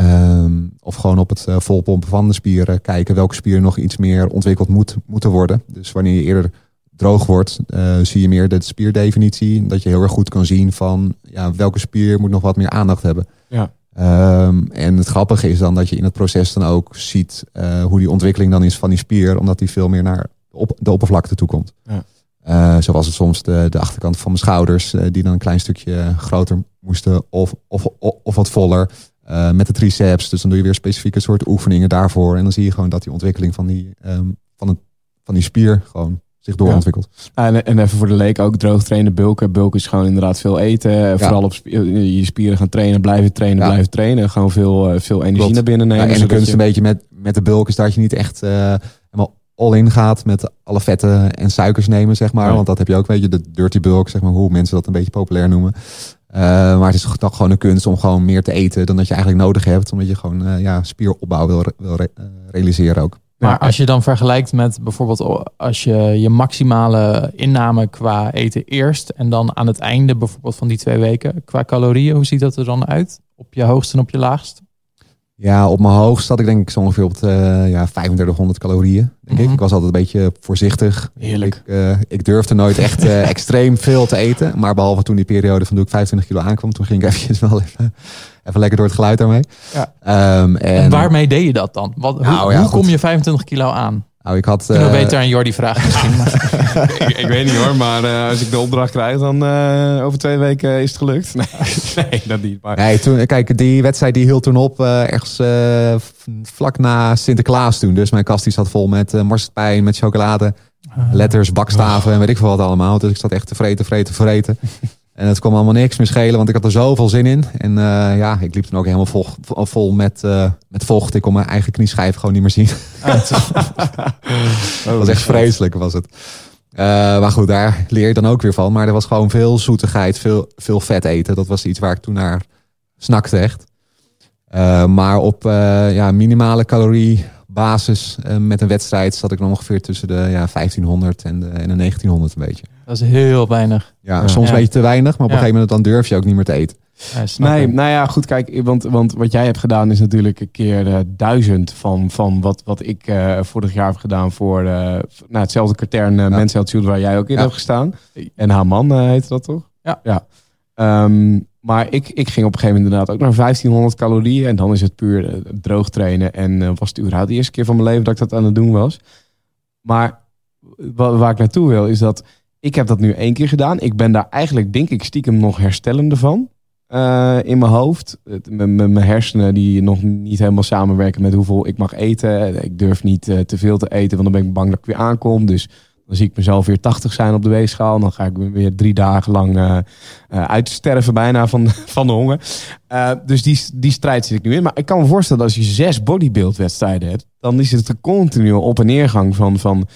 Um, of gewoon op het uh, volpompen van de spieren. Kijken welke spieren nog iets meer ontwikkeld moet, moeten worden. Dus wanneer je eerder droog wordt, uh, zie je meer de spierdefinitie. Dat je heel erg goed kan zien van ja, welke spier moet nog wat meer aandacht hebben. Ja. Um, en het grappige is dan dat je in het proces dan ook ziet uh, hoe die ontwikkeling dan is van die spier. Omdat die veel meer naar op, de oppervlakte toe komt. Ja. Uh, zo was het soms de, de achterkant van mijn schouders, die dan een klein stukje groter moesten of, of, of, of wat voller. Uh, met de triceps. Dus dan doe je weer specifieke soort oefeningen daarvoor. En dan zie je gewoon dat die ontwikkeling van die, um, van het, van die spier gewoon zich doorontwikkelt. Ja. En, en even voor de leek ook droog trainen, bulken. Bulken is gewoon inderdaad veel eten. Ja. Vooral op je spieren gaan trainen, blijven trainen, ja. blijven trainen. Gewoon veel, veel energie Klopt. naar binnen nemen. en de kunst je... een beetje met, met de bulk is dat je niet echt uh, helemaal all-in gaat met alle vetten en suikers nemen, zeg maar. Want dat heb je ook, weet je, de dirty bulk, zeg maar, hoe mensen dat een beetje populair noemen. Uh, maar het is toch gewoon een kunst om gewoon meer te eten dan dat je eigenlijk nodig hebt. Omdat je gewoon uh, ja, spieropbouw wil, wil re uh, realiseren ook. Maar als je dan vergelijkt met bijvoorbeeld als je je maximale inname qua eten eerst en dan aan het einde bijvoorbeeld van die twee weken qua calorieën, hoe ziet dat er dan uit? Op je hoogste en op je laagst? Ja, op mijn hoogst zat ik denk ik zo ongeveer op de, ja, 3500 calorieën. Denk ik. ik was altijd een beetje voorzichtig. Heerlijk. Ik, uh, ik durfde nooit echt uh, extreem veel te eten. Maar behalve toen die periode van toen ik 25 kilo aankwam, toen ging ik eventjes wel even, even lekker door het geluid daarmee. Ja. Um, en, en, waarmee deed je dat dan? Wat, nou, hoe, ja, hoe kom je 25 kilo aan? Nou, ik had, we beter aan Jordi vragen misschien. ik, ik, weet niet hoor, maar uh, als ik de opdracht krijg, dan uh, over twee weken is het gelukt. Nee, nee dat niet. Maar... Nee, toen, kijk, die wedstrijd die hield toen op uh, ergens vlak na Sinterklaas toen. Dus mijn kast die zat vol met marsepein, met chocolade, letters, bakstaven en weet ik veel wat allemaal. Dus ik zat echt te vreten, vreten, vreten. En het kwam allemaal niks meer schelen, want ik had er zoveel zin in. En uh, ja, ik liep toen ook helemaal vol, vol met, uh, met vocht. Ik kon mijn eigen knieschijf gewoon niet meer zien. dat was echt vreselijk, was het. Uh, maar goed, daar leer je dan ook weer van. Maar er was gewoon veel zoetigheid, veel, veel vet eten. Dat was iets waar ik toen naar snakte echt. maar op ja, minimale calorie basis met een wedstrijd zat ik nog ongeveer tussen de ja, 1500 en de, en de 1900 een beetje. Dat is heel weinig. Ja, soms een beetje te weinig, maar op een gegeven moment dan durf je ook niet meer te eten. Nee, nou ja, goed, kijk, want, want wat jij hebt gedaan is natuurlijk een keer uh, duizend van, van wat, wat ik uh, vorig jaar heb gedaan voor uh, nou, hetzelfde katern uh, ja. Men's Health waar jij ook in hebt gestaan. En Haman heet dat toch? Ja. ja. Ehm, maar ik, ik ging op een gegeven moment inderdaad ook naar 1500 calorieën. En dan is het puur uh, droog trainen. En uh, was het überhaupt de eerste keer van mijn leven dat ik dat aan het doen was. Maar waar, waar ik naartoe wil is dat ik heb dat nu één keer gedaan. Ik ben daar eigenlijk denk ik stiekem nog herstellende van. Uh, in mijn hoofd. Mijn hersenen die nog niet helemaal samenwerken met hoeveel ik mag eten. Ik durf niet uh, te veel te eten, want dan ben ik bang dat ik weer aankom. Dus dan zie ik mezelf weer 80 zijn op de weegschaal. Dan ga ik weer drie dagen lang uh, uitsterven bijna van, van de honger. dus die, die strijd zit ik nu in. Maar ik kan me voorstellen dat als je zes bodybuild wedstrijden hebt. Dan is het een op- en neergang van... van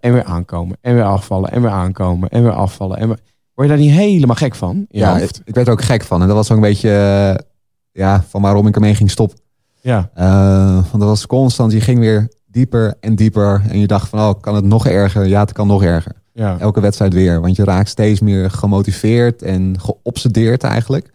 en weer aankomen, en weer afvallen, en weer aankomen, en weer afvallen. En weer... Word je daar niet helemaal gek van? ja, ik, ik, werd er ook gek van. En dat was ook een beetje uh, ja, van waarom ik ermee ging stoppen. Ja. Uh, want dat was constant. Je ging weer dieper en dieper. En je dacht van, oh, kan het nog erger? Ja, het kan nog erger. Ja. Elke wedstrijd weer. Want je raakt steeds meer gemotiveerd en geobsedeerd eigenlijk.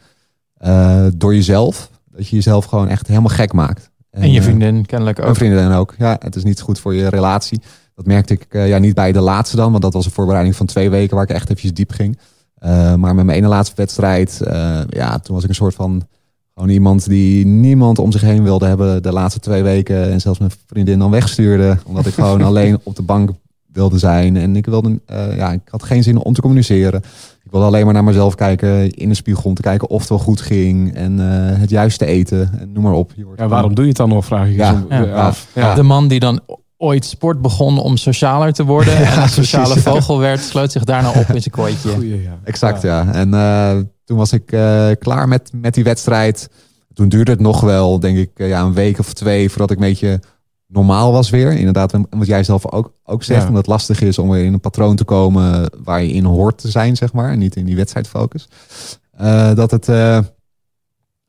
Uh, door jezelf. Dat je jezelf gewoon echt helemaal gek maakt. En, en je vriendin kennelijk ook. Mijn vriendin ook. Ja, het is niet goed voor je relatie. Dat merkte ik uh, ja, niet bij de laatste dan. Want dat was een voorbereiding van twee weken waar ik echt eventjes diep ging. Uh, maar met mijn ene laatste wedstrijd, uh, ja, toen was ik een soort van gewoon iemand die niemand om zich heen wilde hebben de laatste twee weken. En zelfs mijn vriendin dan wegstuurde. Omdat ik gewoon alleen op de bank wilde zijn. En ik wilde, uh, ja, ik had geen zin om te communiceren. Ik wilde alleen maar naar mezelf kijken in de spiegel om te kijken of het wel goed ging. En het juiste eten. En noem maar op. Ja, waarom doe je het dan nog, vraag ik ja, ja, af. Ja. De man die dan ooit sport begon om socialer te worden. Ja, en een sociale precies, vogel werd, sloot zich daarna op in zijn kooitje. Goeie, ja. Exact, ja. En uh, toen was ik uh, klaar met, met die wedstrijd. Toen duurde het nog wel, denk ik, uh, ja, een week of twee voordat ik een beetje normaal was weer. Inderdaad, wat jij zelf ook, ook zegt, ja. omdat het lastig is om weer in een patroon te komen waar je in hoort te zijn, zeg maar. En niet in die wedstrijdfocus. dat het,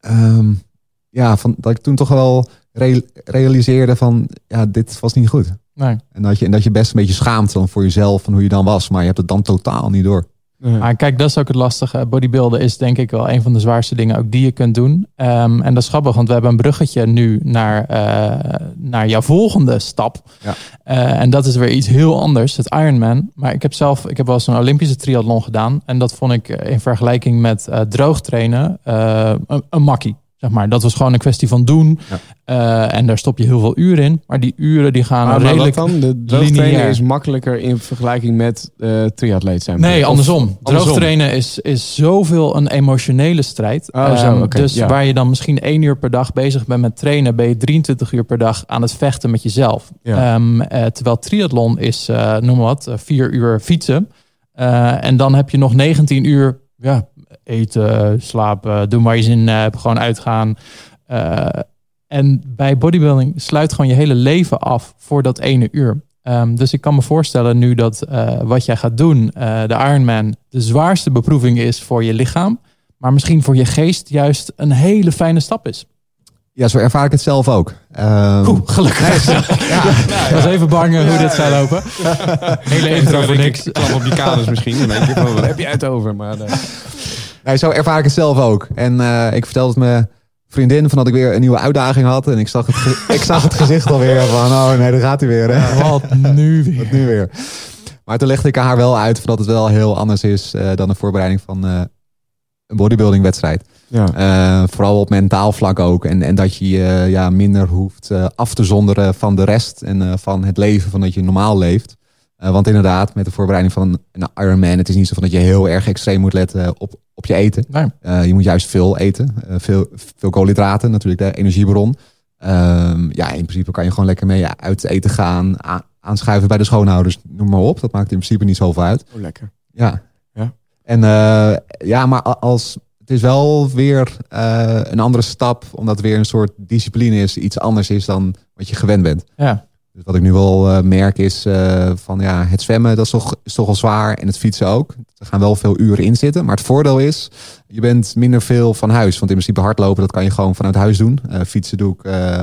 um, ja, van, dat ik toen toch wel re realiseerde van, ja, dit was niet goed. Nee. En, dat je, en dat je best een beetje schaamt dan voor jezelf van hoe je dan was. Maar je hebt het dan totaal niet door. Nee. Maar kijk, dat is ook het lastige. Bodybuilden is denk ik wel een van de zwaarste dingen ook die je kunt doen. Um, en dat is grappig, want we hebben een bruggetje nu naar, uh, naar jouw volgende stap. Ja. Uh, en dat is weer iets heel anders, het Ironman. Maar ik heb zelf, ik heb wel eens een Olympische triathlon gedaan. En dat vond ik in vergelijking met uh, droog trainen een, een makkie. Zeg maar, dat was gewoon een kwestie van doen. Ja. Uh, en daar stop je heel veel uren in. Maar die uren die gaan maar redelijk dan? De droogtrainen is makkelijker in vergelijking met uh, triatleet zijn. Nee, of, andersom. Droogtrainen is, is zoveel een emotionele strijd. Oh, zo, um, okay. dus ja. waar je dan misschien één uur per dag bezig bent met trainen... ben je 23 uur per dag aan het vechten met jezelf. Ja. Um, uh, terwijl triathlon is, uh, noem maar wat, vier uur fietsen. Uh, en dan heb je nog 19 uur... Ja, eten, slapen, doen waar je zin hebt, gewoon uitgaan. Uh, en bij bodybuilding sluit gewoon je hele leven af voor dat ene uur. Um, dus ik kan me voorstellen nu dat uh, wat jij gaat doen, uh, de Ironman, de zwaarste beproeving is voor je lichaam. Maar misschien voor je geest juist een hele fijne stap is. Ja, zo ervaar ik het zelf ook. Um, Oeh, gelukkig. Ja, ja, ik was even bang hoe dit zou lopen. Hele intro voor niks. Klap op die kaders misschien. Dan denk je heb je het over? Maar, uh... nee, zo ervaar ik het zelf ook. En uh, ik vertelde het me vriendin van dat ik weer een nieuwe uitdaging had. En ik zag het, ik zag het gezicht alweer van, oh nee, daar gaat hij weer. Hè? Wat nu weer? Wat nu weer. Maar toen legde ik haar wel uit dat het wel heel anders is uh, dan de voorbereiding van uh, een bodybuilding wedstrijd. Ja. Vooral op mentaal vlak ook. En, en dat je je ja, minder hoeft af te zonderen van de rest en van het leven van dat je normaal leeft. Uh, want inderdaad, met de voorbereiding van een Ironman, het is niet zo van dat je heel erg extreem moet letten op, op je eten. Nee. Uh, je moet juist veel eten. Uh, veel, veel koolhydraten, natuurlijk de energiebron. ja, in principe kan je gewoon lekker mee uit eten gaan, aanschuiven bij de schoonouders, noem maar op. Dat maakt in principe niet zoveel uit. Oh, lekker. Ja. ja. En ja, maar als, het is wel weer een andere stap, omdat het weer een soort discipline is, iets anders is dan wat je gewend bent. Ja. Dus wat ik nu wel uh, merk is uh, van ja, het zwemmen dat is toch, is toch al zwaar en het fietsen ook. Er gaan wel veel uren in zitten. Maar het voordeel is, je bent minder veel van huis. Want in principe hardlopen, dat kan je gewoon vanuit huis doen. Uh, fietsen doe ik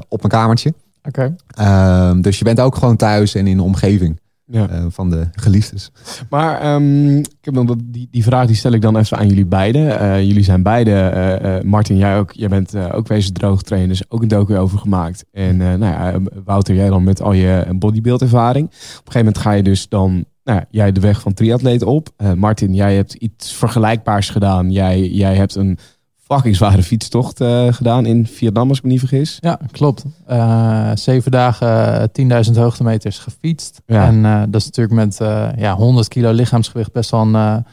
op mijn kamertje. Oké. Okay. dus je bent ook gewoon thuis en in de omgeving. Ja. Uh, van de geliefdes. Maar um, ik heb dan die, die vraag die stel ik dan even aan jullie beiden. Uh, jullie zijn beide, uh, Martin, jij ook. Jij bent ook wezen droogtrainer, dus ook een docu over gemaakt. En nou ja, Wouter, jij dan met al je bodybuild ervaring. Op een gegeven moment ga je dus dan nou, jij de weg van triatleet op. Martin, jij hebt iets vergelijkbaars gedaan. Jij, jij hebt een fucking zware fietstocht uh, gedaan in Vietnam, als ik me niet vergis. Ja, klopt. Uh, zeven dagen, 10.000 hoogtemeters gefietst. Ja. En uh, dat is natuurlijk met ja, 100 kilo lichaamsgewicht best wel een,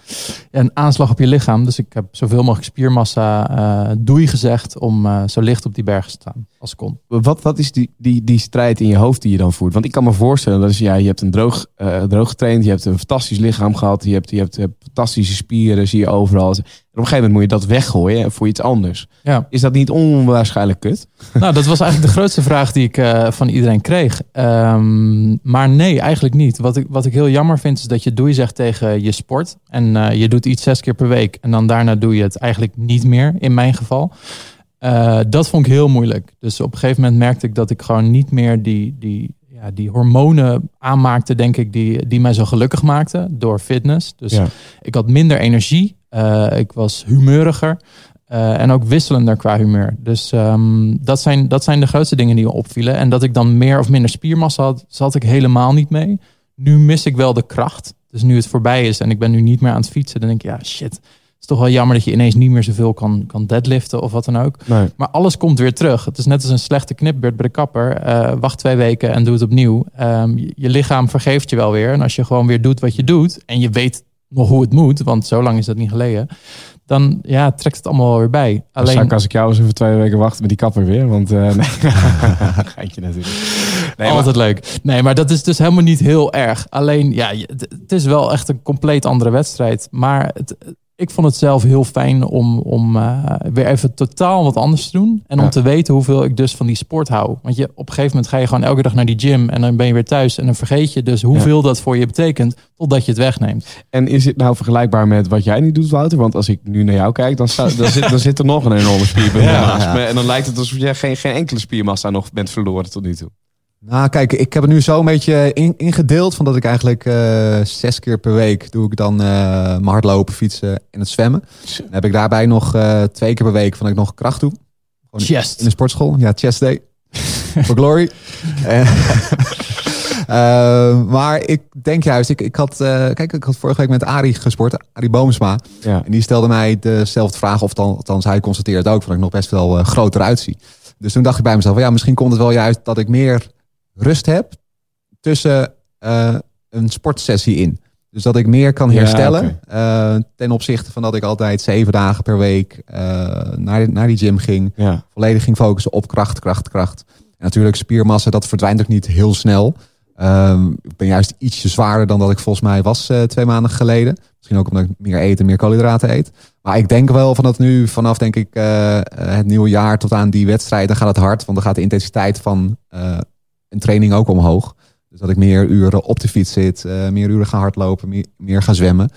een, aanslag op je lichaam. Dus ik heb zoveel mogelijk spiermassa doei gezegd om zo licht op die bergen te staan als kon. Wat, wat is die, die, die strijd in je hoofd die je dan voert? Want ik kan me voorstellen dat is, ja, je hebt een droog, droog getraind, je hebt een fantastisch lichaam gehad, je hebt, je hebt, je hebt fantastische spieren, zie je overal een gegeven moment moet je dat weggooien voor iets anders. Ja. Is dat niet onwaarschijnlijk kut? Nou, dat was eigenlijk de grootste vraag die ik uh, van iedereen kreeg. Um, maar nee, eigenlijk niet. Wat ik, wat ik heel jammer vind is dat je doei zegt tegen je sport. En uh, je doet iets zes keer per week. En dan daarna doe je het eigenlijk niet meer, in mijn geval. Uh, dat vond ik heel moeilijk. Dus op een gegeven moment merkte ik dat ik gewoon niet meer die, die, ja, die hormonen aanmaakte, denk ik, die, die mij zo gelukkig maakten door fitness. Dus ja. ik had minder energie. Uh, ik was humeuriger. Uh, en ook wisselender qua humeur. Dus um, dat, zijn, dat zijn de grootste dingen die me opvielen. En dat ik dan meer of minder spiermassa had, zat ik helemaal niet mee. Nu mis ik wel de kracht. Dus nu het voorbij is en ik ben nu niet meer aan het fietsen, dan denk ik, ja shit. Het is toch wel jammer dat je ineens niet meer zoveel kan, kan deadliften of wat dan ook. Nee. Maar alles komt weer terug. Het is net als een slechte knipbeurt bij de kapper. Uh, wacht twee weken en doe het opnieuw. Um, je, je lichaam vergeeft je wel weer. En als je gewoon weer doet wat je doet en je weet nog hoe het moet, want zo lang is dat niet geleden. Dan ja, trekt het allemaal weer bij. Alleen als ik jou eens even twee weken wachten met die kapper weer, want uh, nee, geintje natuurlijk. Nee, Altijd leuk. Nee, maar dat is dus helemaal niet heel erg. Alleen ja, het is wel echt een compleet andere wedstrijd. Maar het, ik vond het zelf heel fijn om, om uh, weer even totaal wat anders te doen. En om te weten hoeveel ik dus van die sport hou. Want je, op een gegeven moment ga je gewoon elke dag naar die gym. En dan ben je weer thuis. En dan vergeet je dus hoeveel dat voor je betekent. Totdat je het wegneemt. En is het nou vergelijkbaar met wat jij nu doet, Wouter? Want als ik nu naar jou kijk, dan, dan, zit, dan zit er nog een enorme me. En dan lijkt het alsof je geen, geen enkele spiermassa nog bent verloren tot nu toe. Nou, kijk, ik heb het nu zo een beetje ingedeeld. Van dat ik eigenlijk uh, zes keer per week doe ik dan uh, mijn hardlopen, fietsen en het zwemmen. Dan heb ik daarbij nog uh, twee keer per week van ik nog kracht doe. Gewoon chest. In de sportschool. Ja, chest day. For glory. maar ik denk juist, ik, ik had, kijk, ik had vorige week met Arie gesport, Arie Boomsma. Ja. En die stelde mij dezelfde vraag, of dan, althans hij constateert ook, van ik nog best wel groter uitzie. Dus toen dacht ik bij mezelf, ja, misschien komt het wel juist dat ik meer rust heb tussen uh, een sportsessie in. Dus dat ik meer kan herstellen ja, uh, ten opzichte van dat ik altijd zeven dagen per week uh, naar, naar die gym ging. Ja. Volledig ging focussen op kracht, kracht, kracht. En natuurlijk spiermassa, dat verdwijnt ook niet heel snel. Uh, ik ben juist ietsje zwaarder dan dat ik volgens mij was twee maanden geleden. Misschien ook omdat ik meer eten, meer koolhydraten eet. Maar ik denk wel van dat nu vanaf denk ik het nieuwe jaar tot aan die wedstrijd, dan gaat het hard. Want dan gaat de intensiteit van en training ook omhoog. Dus dat ik meer uren op de fiets zit, uh, meer uren ga hardlopen, meer, meer ga zwemmen.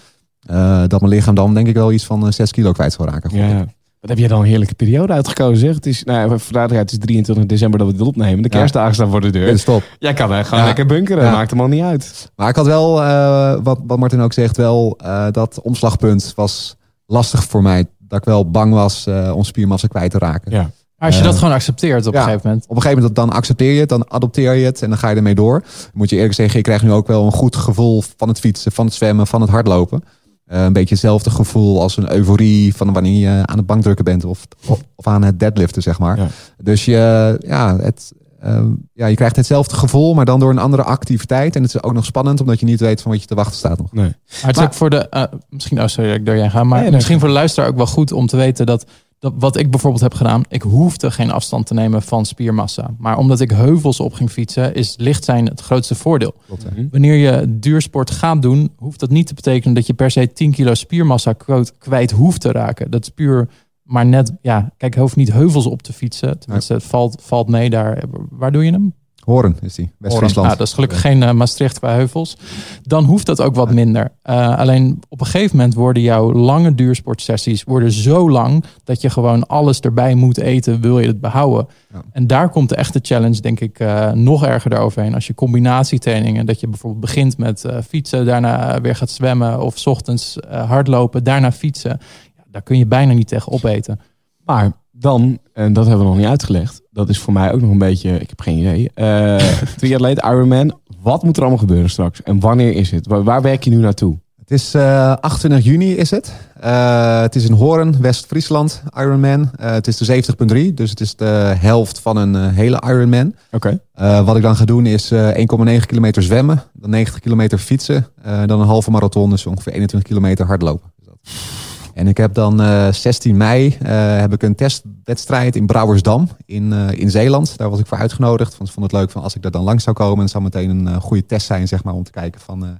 Uh, dat mijn lichaam dan denk ik wel iets van 6 eh, kilo kwijt zal raken. Ja. Wat heb je dan een heerlijke periode uitgekozen zeg. Het is, nou, vandaag het is 23 december dat we dit opnemen. De kerstdagen staan voor de deur. stop. Jij kan uh, gewoon lekker bunkeren. Maakt hem al niet uit. Maar ik had wel, uh, wat, wat Martin ook zegt, wel uh, dat omslagpunt was lastig voor mij. Dat ik wel bang was om spiermassa kwijt te raken. Ja als je dat gewoon accepteert op een gegeven moment. Op een gegeven moment dan accepteer je het, dan adopteer je het en dan ga je ermee door. Moet je eerlijk zeggen, je krijgt nu ook wel een goed gevoel van het fietsen, van het zwemmen, van het hardlopen. Uh, een beetje hetzelfde gevoel als een euforie van wanneer je aan het bankdrukken bent of, of, aan het deadliften, zeg maar. Dus je, ja, het, uh, ja, je krijgt hetzelfde gevoel, maar dan door een andere activiteit. En het is ook nog spannend, omdat je niet weet van wat je te wachten staat nog. Nee. Maar het is ook voor de, uh, misschien, oh sorry, ik door jij ga, maar misschien voor de luisteraar ook wel goed om te weten dat dat, wat ik bijvoorbeeld heb gedaan, ik hoefde geen afstand te nemen van spiermassa. Maar omdat ik heuvels op ging fietsen, is licht zijn het grootste voordeel. Mhm. Wanneer je duursport gaat doen, hoeft dat niet te betekenen dat je per se 10 kilo spiermassa kwijt hoeft te raken. Dat is puur maar net, ja, kijk, je hoeft niet heuvels op te fietsen. Tenminste, het valt, valt mee daar. Waar doe je hem? Horen is die, West-Friesland. Nou, dat is gelukkig geen uh, Maastricht qua heuvels. Dan hoeft dat ook wat minder. Uh, alleen op een gegeven moment worden jouw lange duursportsessies worden zo lang dat je gewoon alles erbij moet eten, wil je het behouden. Ja. En daar komt de echte challenge, denk ik, uh, nog erger eroverheen. Als je combinatietrainingen, dat je bijvoorbeeld begint met fietsen, daarna weer gaat zwemmen of s ochtends hardlopen, daarna fietsen. Ja, daar kun je bijna niet tegen opeten. Maar dan, en dat hebben we nog niet uitgelegd, dat is voor mij ook nog een beetje, ik heb geen idee. Uh, triatleet, Ironman, wat moet er allemaal gebeuren straks? En wanneer is het? Waar, werk je nu naartoe? Het is uh, eh, 28 juni is het. Uh, het is in Hoorn, West-Friesland, Ironman. Uh, het is de 70.3, dus het is de helft van een hele Ironman. Oké. Okay. wat ik dan ga doen is 1,9 kilometer zwemmen, dan 90 kilometer fietsen, dan een halve marathon, dus ongeveer 21 kilometer hardlopen. En ik heb dan 16 mei heb ik een testwedstrijd in Brouwersdam in, in Zeeland. Daar was ik voor uitgenodigd. Want ik vond het leuk van als ik daar dan langs zou komen. Het zou meteen een goede test zijn, zeg maar, om te kijken van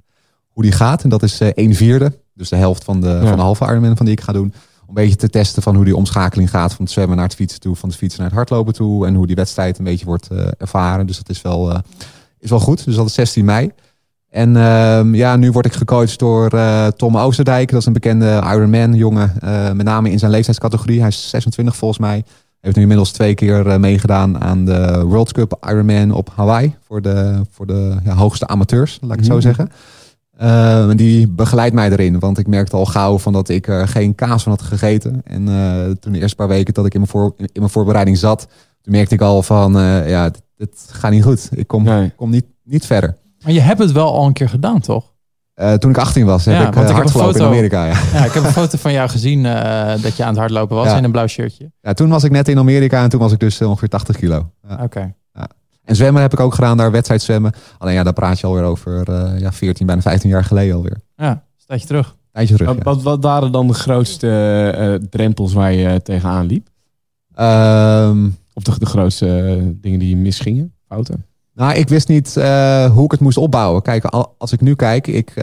hoe die gaat. En dat is uh, 1 vierde. Dus de helft van de, van de halve Ironman van die ik ga doen. Om een beetje te testen van hoe die omschakeling gaat. Van het zwemmen naar het fietsen toe. Van het fietsen naar het hardlopen toe. En hoe die wedstrijd een beetje wordt ervaren. Dus dat is wel, is wel goed. Dus dat is 16 mei. En uh, ja, nu word ik gecoacht door uh, Tom Oosterdijk. Dat is een bekende Ironman jongen. met name in zijn leeftijdscategorie. Hij is 26 volgens mij. Heeft nu inmiddels twee keer meegedaan aan de World Cup Ironman op Hawaii. Voor de, voor de ja, hoogste amateurs, laat ik het zo mhm. zeggen. Uh, die begeleidt mij erin. Want ik merkte al gauw van dat ik er geen kaas van had gegeten. En uh, toen de eerste paar weken dat ik in mijn, voor, in mijn voorbereiding zat, toen merkte ik al van uh, ja, dit, gaat niet goed. Ik kom, kom niet, niet verder. Maar je hebt het wel al een keer gedaan, toch? toen ik 18 was, heb ik, hard gelopen in Amerika. Ja. ja. ik heb een foto van jou gezien dat je aan het hardlopen was in een blauw shirtje. Ja, toen was ik net in Amerika en toen was ik dus ongeveer 80 kilo. Oké. En zwemmen heb ik ook gedaan, daar wedstrijd zwemmen. Alleen ja, daar praat je alweer over uh, ja, 14, bijna 15 jaar geleden alweer. Ja, tijdje terug. Tijdje terug, wat, wat, waren dan de grootste uh, drempels waar je tegenaan liep? Um, of de, de grootste dingen die je misgingen, fouten? Nou, ik wist niet uh, hoe ik het moest opbouwen. Kijk, als ik nu kijk, ik,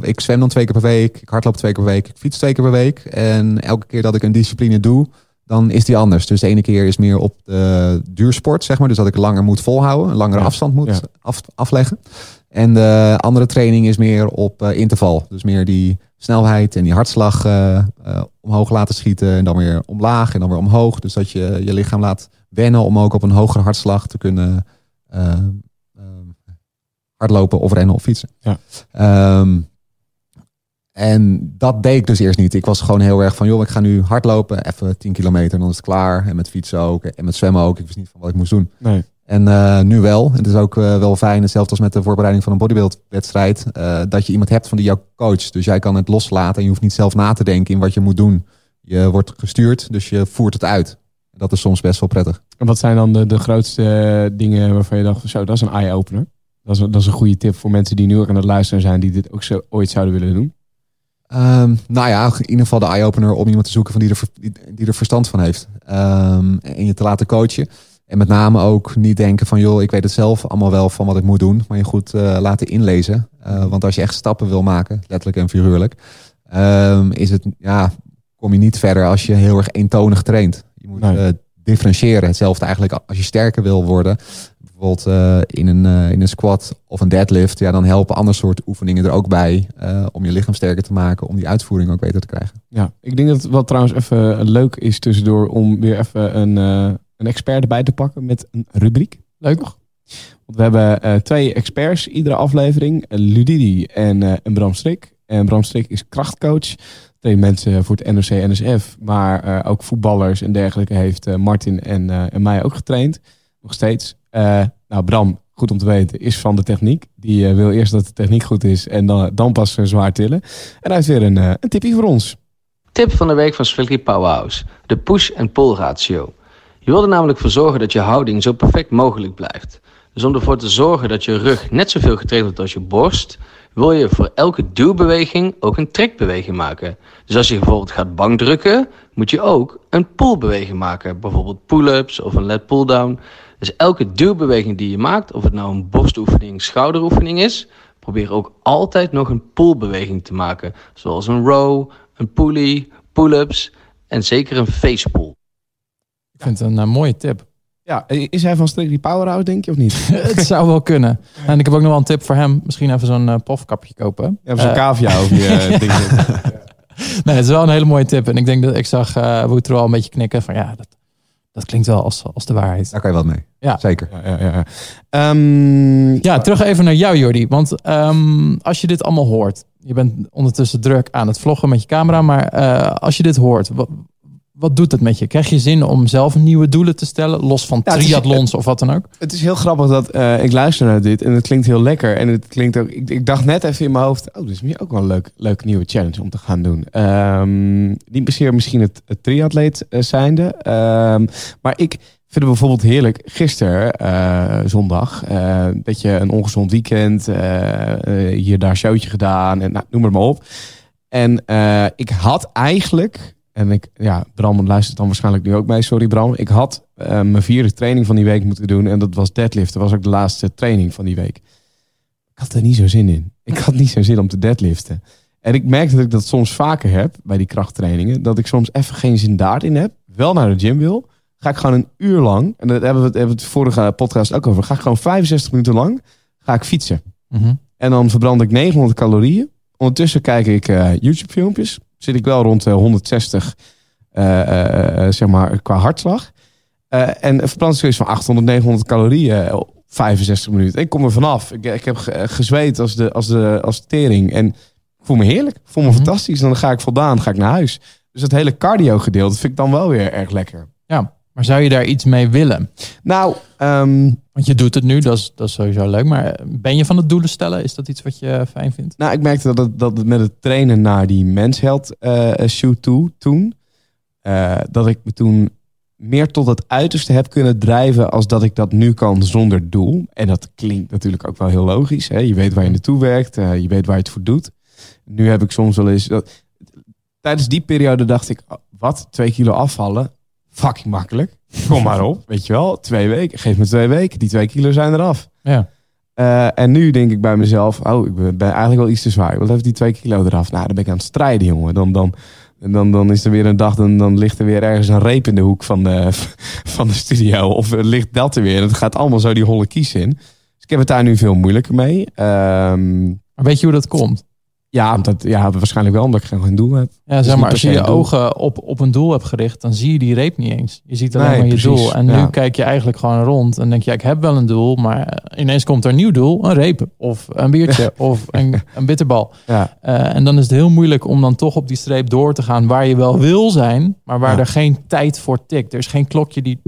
ik zwem dan twee keer per week, ik hardloop twee keer per week, ik fiets twee keer per week. En elke keer dat ik een discipline doe, dan is die anders. Dus de ene keer is meer op de duursport, zeg maar. Dus dat ik langer moet volhouden, een langere afstand moet af, afleggen. En de andere training is meer op uh, interval. Dus meer die snelheid en die hartslag uh, uh, omhoog laten schieten. En dan weer omlaag en dan weer omhoog. Dus dat je je lichaam laat wennen om ook op een hogere hartslag te kunnen hardlopen of rennen of fietsen. Ja. Um, en dat deed ik dus eerst niet. Ik was gewoon heel erg van, joh, ik ga nu hardlopen, even 10 kilometer en dan is het klaar. En met fietsen ook en met zwemmen ook. Ik wist niet van wat ik moest doen. Nee. En uh, nu wel. Het is ook uh, wel fijn, hetzelfde als met de voorbereiding van een bodybuildwedstrijd, uh, dat je iemand hebt van die jouw coach. Dus jij kan het loslaten en je hoeft niet zelf na te denken in wat je moet doen. Je wordt gestuurd, dus je voert het uit. Dat is soms best wel prettig. En wat zijn dan de, de grootste dingen waarvan je dacht, zo, dat is een eye-opener? Dat is, dat is een goede tip voor mensen die nu ook aan het luisteren zijn, die dit ook zo, ooit zouden willen doen. Um, nou ja, in ieder geval de eye-opener om iemand te zoeken van die, er, die er verstand van heeft. Um, en je te laten coachen. En met name ook niet denken van joh, ik weet het zelf allemaal wel van wat ik moet doen. Maar je goed uh, laten inlezen. Uh, want als je echt stappen wil maken, letterlijk en figuurlijk. Um, is het, ja, kom je niet verder als je heel erg eentonig traint. Je moet nee. uh, differentiëren. Hetzelfde eigenlijk als je sterker wil worden bijvoorbeeld uh, in, een, uh, in een squat of een deadlift, ja, dan helpen andere soorten oefeningen er ook bij uh, om je lichaam sterker te maken, om die uitvoering ook beter te krijgen. Ja, ik denk dat wat trouwens even leuk is tussendoor om weer even een, een expert erbij te pakken met een rubriek. Leuk nog? Want we hebben twee experts iedere aflevering, Ludidi en, en Bram Strik. En Bram Strik is krachtcoach. Twee mensen voor het NOC NSF, maar ook voetballers en dergelijke heeft Martin en, en mij ook getraind. Nog steeds. Nou, Bram, goed om te weten, is van de techniek. Die wil eerst dat de techniek goed is en dan, dan pas zwaar tillen. En hij heeft weer een, een tipje voor ons. Tip van de week van Slicky Powerhouse. De push- en pull ratio. Je wil er namelijk voor zorgen dat je houding zo perfect mogelijk blijft. Dus om ervoor te zorgen dat je rug net zoveel getraind wordt als je borst, wil je voor elke duwbeweging ook een trekbeweging maken. Dus als je bijvoorbeeld gaat bankdrukken, moet je ook een pullbeweging maken. Bijvoorbeeld pull-ups of een lat pull-down. Dus elke duwbeweging die je maakt, of het nou een borstoefening, schouderoefening is, probeer ook altijd nog een pullbeweging te maken. Zoals een row, een pulley, pull-ups en zeker een face pull. Ik vind het een uh, mooie tip. Ja, is hij van Strictly Powerhouse, denk je, of niet? het zou wel kunnen. En ik heb ook nog wel een tip voor hem. Misschien even zo'n uh, pofkapje kopen. Ja, zo'n uh, cavia of je ding. Nee, het is wel een hele mooie tip. En ik denk dat ik zag uh, Woeter al een beetje knikken van ja, dat, dat klinkt wel als, als de waarheid. Daar kan je wat mee. Ja. Zeker. Ja, ja, ja. Um, ja terug even naar jou, Jordi. Want um, als je dit allemaal hoort. Je bent ondertussen druk aan het vloggen met je camera. Maar uh, als je dit hoort. Wat, wat doet het met je? Krijg je zin om zelf nieuwe doelen te stellen? Los van Ja, het triathlons of wat dan ook? Het is heel grappig dat eh, ik luister naar dit en het klinkt heel lekker. En het klinkt ook. Ik, ik dacht net even in mijn hoofd. Oh, dit is misschien ook wel een leuk, leuk nieuwe challenge om te gaan doen. Ehm niet per misschien het, het triatleet eh, zijnde. Ehm, maar ik vind het bijvoorbeeld heerlijk. Gisteren, eh, zondag, eh dat je een ongezond weekend. hier daar een showtje gedaan en nou, noem maar, maar op. En ik had eigenlijk. En ik, ja, Bram luistert dan waarschijnlijk nu ook mee. Sorry Bram. Ik had eh, mijn vierde training van die week moeten doen. En dat was deadlift. Dat was ook de laatste training van die week. Ik had er niet zo zin in. Ik had niet zo zin om te deadliften. En ik merk dat ik dat soms vaker heb bij die krachttrainingen. Dat ik soms even geen zin daarin heb. Wel naar de gym wil. Ga ik gewoon een uur lang. En dat hebben we het, hebben we het vorige podcast ook over. Ga ik gewoon 65 minuten lang. Ga ik fietsen. Mhm. En dan verbrand ik 900 calorieën. Ondertussen kijk ik eh, YouTube filmpjes. Zit ik wel rond de 160 eh, eh, eh, zeg maar qua hartslag. Eh, en verbrand ik zoiets van 800, 900 calorieën op 65 minuten. Ik kom er vanaf. Ik, ik heb ge- gezweet als de, als, de, als de tering. En ik voel me heerlijk. Ik voel me Mhm. fantastisch. En dan ga ik voldaan, ga ik naar huis. Dus dat hele cardio gedeelte vind ik dan wel weer erg lekker. Ja, maar zou je daar iets mee willen? Nou, ehm, Want je doet het nu, dat is, dat sowieso leuk. Maar eh, ben je van het doelen stellen? Is dat iets wat je fijn vindt? Nou, ik merkte dat het, dat met het trainen naar die mensheld eh shoot toe toen, eh, dat ik me toen meer tot het uiterste heb kunnen drijven als dat ik dat nu kan zonder doel. En dat klinkt natuurlijk ook wel heel logisch. Hè? Je weet waar je naartoe werkt, eh, je weet waar je het voor doet. Nu heb ik soms wel eens... Dat, tijdens die periode dacht ik, oh, wat, twee kilo afvallen? Fucking makkelijk. Kom maar op, weet je wel. Twee weken, geef me twee weken. Die twee kilo zijn eraf. Ja. Eh, en nu denk ik bij mezelf, oh, ik ben, ben eigenlijk wel iets te zwaar. Ik wil even die twee kilo eraf. Nou, dan ben ik aan het strijden, jongen. Dan, dan, dan, dan is er weer een dag, dan, dan ligt er weer ergens een reep in de hoek van de, van de studio. Of ligt dat er weer. Het gaat allemaal zo die holle kies in. Dus ik heb het daar nu veel moeilijker mee. Ehm, weet je hoe dat komt? Ja, dat, ja, waarschijnlijk wel omdat ik geen doel heb. Ja, zeg niet maar, als je je ogen op, op een doel hebt gericht, dan zie je die reep niet eens. Je ziet alleen Nee, maar je precies. doel. En Ja. nu kijk je eigenlijk gewoon rond en denk je, ik heb wel een doel, maar ineens komt er een nieuw doel, een reep of een biertje of een, een bitterbal. Ja, Eh, en dan is het heel moeilijk om dan toch op die streep door te gaan waar je wel wil zijn, maar waar Ja. er geen tijd voor tikt. Er is geen klokje die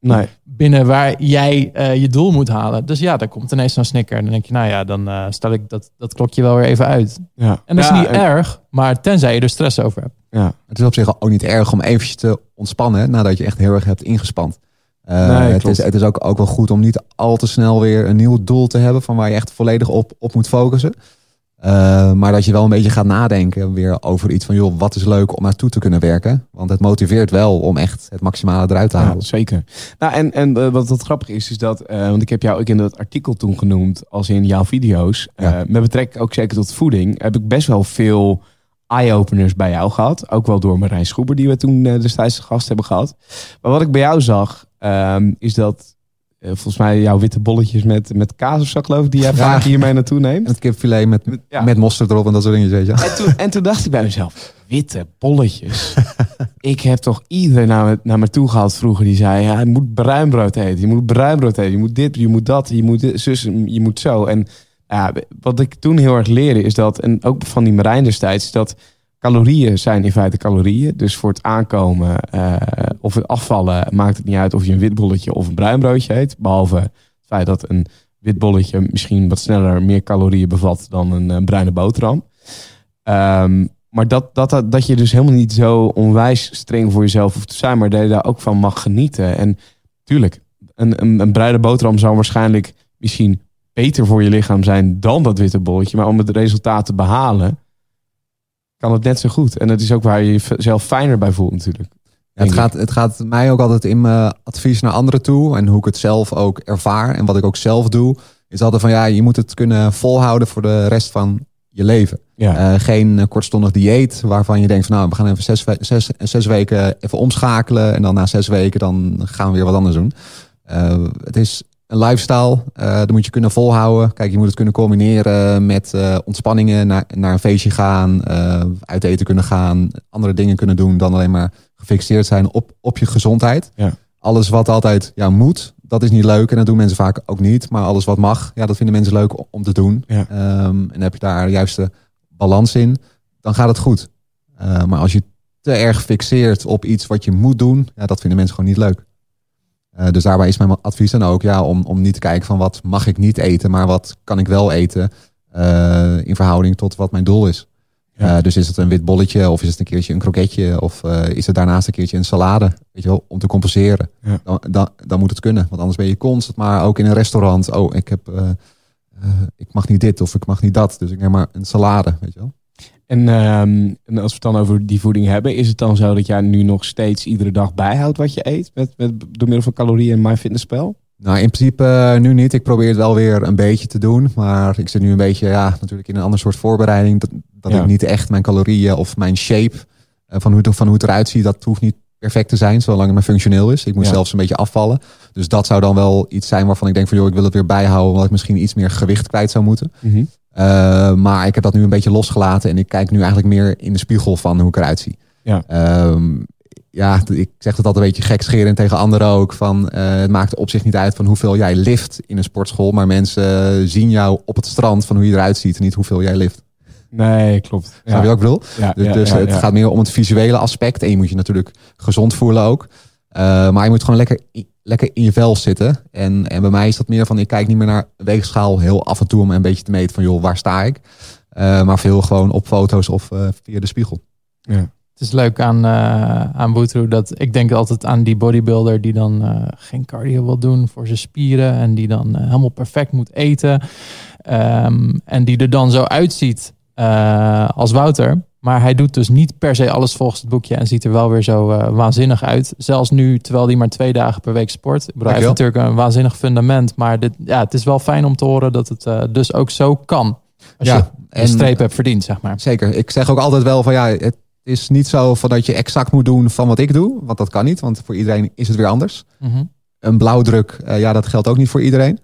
nee. Binnen waar jij eh, je doel moet halen. Dus ja, daar komt ineens zo'n snikker. En dan denk je, nou ja, dan eh, stel ik dat, dat klokje wel weer even uit. Ja. En dat Ja, is niet en- erg, maar tenzij je er stress over hebt. Ja. Het is op zich ook niet erg om eventjes te ontspannen nadat je echt heel erg hebt ingespand. Eh, Nee, het, is, het is ook, ook wel goed om niet al te snel weer een nieuw doel te hebben van waar je echt volledig op, op moet focussen. Eh, maar dat je wel een beetje gaat nadenken weer over iets van, joh, wat is leuk om naartoe te kunnen werken? Want het motiveert wel om echt het maximale eruit te Ja, halen. zeker. Nou, en, en eh, wat, wat grappig is, is dat, eh, want ik heb jou ook in dat artikel toen genoemd, als in jouw video's, Ja. met betrekking ook zeker tot voeding, heb ik best wel veel eye-openers bij jou gehad. Ook wel door Marijn Schoeber, die we toen destijds de gast hebben gehad. Maar wat ik bij jou zag, ehm, is dat volgens mij jouw witte bolletjes met, met kaas of zo, geloof ik, die jij vaak hiermee naartoe En neemt. het kipfilet met, Ja. met mosterd erop en dat soort dingen, weet je. En toen, en toen dacht ik bij mezelf, witte bolletjes. ik heb toch iedereen naar me, naar me toe gehaald vroeger die zei, ja, je moet bruinbrood eten, je moet bruinbrood eten, je moet dit, je moet dat, je moet dit, zus, je moet zo. En ja, wat ik toen heel erg leerde is dat, en ook van die Marijn destijds, dat calorieën zijn in feite calorieën. Dus voor het aankomen eh, of het afvallen maakt het niet uit of je een wit bolletje of een bruin broodje eet. Behalve het feit dat een wit bolletje misschien wat sneller meer calorieën bevat dan een, eh, bruine boterham. Ehm, maar dat, dat, dat, je dus helemaal niet zo onwijs streng voor jezelf hoeft te zijn, maar dat je daar ook van mag genieten. En tuurlijk, een, een, een bruine boterham zou waarschijnlijk misschien beter voor je lichaam zijn dan dat witte bolletje. Maar om het resultaat te behalen, kan het net zo goed. En dat is ook waar je jezelf fijner bij voelt natuurlijk. Ja, het, gaat, het gaat mij ook altijd in mijn advies naar anderen toe. En hoe ik het zelf ook ervaar. En wat ik ook zelf doe. Is altijd van ja, je moet het kunnen volhouden voor de rest van je leven. Ja, Eh, geen eh, kortstondig dieet waarvan je denkt van nou, we gaan even zes, zes, zes weken even omschakelen. En dan na zes weken dan gaan we weer wat anders doen. Eh, het is een lifestyle. eh dat moet je kunnen volhouden. Kijk, je moet het kunnen combineren met eh, ontspanningen. Naar, naar een feestje gaan. eh, uit eten kunnen gaan. Andere dingen kunnen doen dan alleen maar gefixeerd zijn op, op je gezondheid. Ja. Alles wat altijd ja, moet, dat is niet leuk. En dat doen mensen vaak ook niet. Maar alles wat mag, ja, dat vinden mensen leuk om te doen. Ja. Ehm, en heb je daar de juiste balans in, dan gaat het goed. Maar als je te erg gefixeerd op iets wat je moet doen, ja, dat vinden mensen gewoon niet leuk. Uh, dus daarbij is mijn advies dan ook ja, om, om niet te kijken van wat mag ik niet eten, maar wat kan ik wel eten uh, in verhouding tot wat mijn doel is. Ja. Uh, dus is het een wit bolletje of is het een keertje een kroketje of is het daarnaast een keertje een salade, weet je wel, om te compenseren. Ja. Dan, dan, dan, moet het kunnen, want anders ben je constant maar ook in een restaurant. Oh, ik heb, ik mag niet dit of ik mag niet dat, dus ik neem maar een salade, weet je wel. En, um, en, als we het dan over die voeding hebben, is het dan zo dat jij nu nog steeds iedere dag bijhoudt wat je eet met, met, door middel van calorieën en MyFitnessPal? Nou, in principe uh, nu niet. Ik probeer het wel weer een beetje te doen. Maar ik zit nu een beetje, ja, natuurlijk in een ander soort voorbereiding. Dat, dat ja. ik niet echt mijn calorieën of mijn shape uh, van, hoe, van hoe het eruit ziet, dat hoeft niet perfect te zijn, zolang het maar functioneel is. Ik moet ja. zelfs een beetje afvallen. Dus dat zou dan wel iets zijn waarvan ik denk van, joh, ik wil het weer bijhouden, omdat ik misschien iets meer gewicht kwijt zou moeten. Mm -hmm. Uh, maar ik heb dat nu een beetje losgelaten en ik kijk nu eigenlijk meer in de spiegel van hoe ik eruit zie. Ja, um, ja ik zeg het altijd een beetje gekscherend tegen anderen ook. Van, uh, het maakt op zich niet uit van hoeveel jij lift in een sportschool. Maar mensen zien jou op het strand van hoe je eruit ziet en niet hoeveel jij lift. Nee, klopt. Snap je wat ik bedoel? Ja, dus ja, dus ja, het ja. gaat meer om het visuele aspect. En je moet je natuurlijk gezond voelen ook. Uh, maar je moet gewoon lekker, lekker in je vel zitten. En, en bij mij is dat meer van, ik kijk niet meer naar weegschaal heel af en toe om een beetje te meten van, joh, waar sta ik? Uh, maar veel gewoon op foto's of uh, via de spiegel. Ja. Het is leuk aan, uh, aan Boetroe dat ik denk altijd aan die bodybuilder die dan uh, geen cardio wil doen voor zijn spieren en die dan uh, helemaal perfect moet eten. Um, en die er dan zo uitziet als Wouter. Maar hij doet dus niet per se alles volgens het boekje en ziet er wel weer zo uh, waanzinnig uit. Zelfs nu, terwijl hij maar twee dagen per week sport. Ik bedoel, hij heeft natuurlijk een waanzinnig fundament. Maar dit, ja, het is wel fijn om te horen dat het uh, dus ook zo kan. Als ja, je een streep hebt verdiend, zeg maar. Zeker. Ik zeg ook altijd wel van ja, het is niet zo van dat je exact moet doen van wat ik doe. Want dat kan niet, want voor iedereen is het weer anders. Mm -hmm. Een blauwdruk, uh, ja, dat geldt ook niet voor iedereen.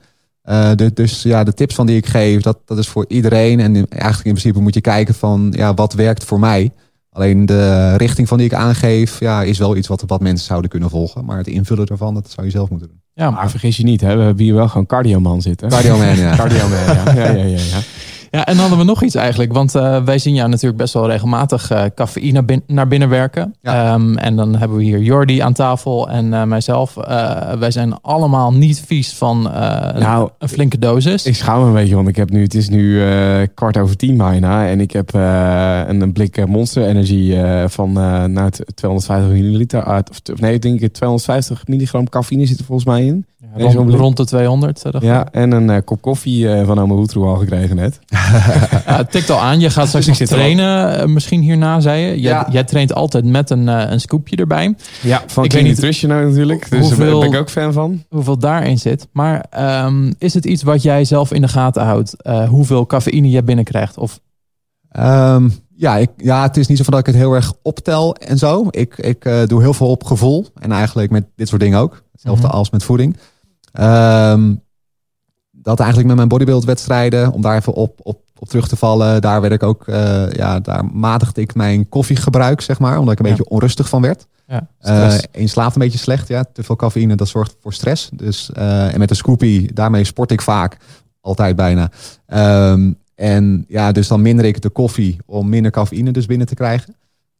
Uh, de, dus ja, de tips van die ik geef, dat, dat is voor iedereen. En in, eigenlijk in principe moet je kijken van ja, wat werkt voor mij. Alleen de richting van die ik aangeef, ja, is wel iets wat, wat mensen zouden kunnen volgen. Maar het invullen ervan, dat zou je zelf moeten doen. Ja, maar vergis je niet, hè? we hebben hier wel gewoon cardioman zitten. Cardioman, ja. Cardioman, ja. ja, ja, ja, ja. Ja, en dan hadden we nog iets eigenlijk. Want uh, wij zien jou natuurlijk best wel regelmatig uh, cafeïne bin naar binnen werken. Ja. Um, en dan hebben we hier Jordi aan tafel en uh, mijzelf. wij zijn allemaal niet vies van nou, een flinke dosis. Ik schaam me een beetje, want ik heb nu, het is nu kwart over tien bijna. En ik heb een, een, blik Monster Energy van nou, 250 milliliter uit. Of nee, ik denk ik 250 milligram cafeïne zit er volgens mij in. Ja, rond, rond, de 200. Uh, ja, en een kop koffie van Hoetroe al gekregen net. ja, het tikt al aan. Je gaat straks nog trainen, uh, misschien hierna, zei je. Jij, Ja. jij traint altijd met een, een scoopje erbij. Ja, van Ik Clean weet niet Nutrition nou natuurlijk. Dus hoeveel- daar ben ik ook fan van. Hoeveel daarin zit. Maar um, is het iets wat jij zelf in de gaten houdt? hoeveel cafeïne je binnenkrijgt? Of Um, ja, ik, ja, het is niet zo van dat ik het heel erg optel en zo. Ik, ik uh, doe heel veel op gevoel. En eigenlijk met dit soort dingen ook. Hetzelfde Mhm. als met voeding. Um, dat eigenlijk met mijn bodybuildwedstrijden, om daar even op, op, op terug te vallen. Daar werd ik ook, uh, ja, daar matigde ik mijn koffiegebruik, zeg maar. Omdat ik een Ja. beetje onrustig van werd. ja, Uh, en je slaapt een beetje slecht, ja. Te veel cafeïne, dat zorgt voor stress. Dus, uh, en met de Scoopy, daarmee sport ik vaak. Altijd bijna. Um, en ja, dus dan minder ik de koffie om minder cafeïne dus binnen te krijgen.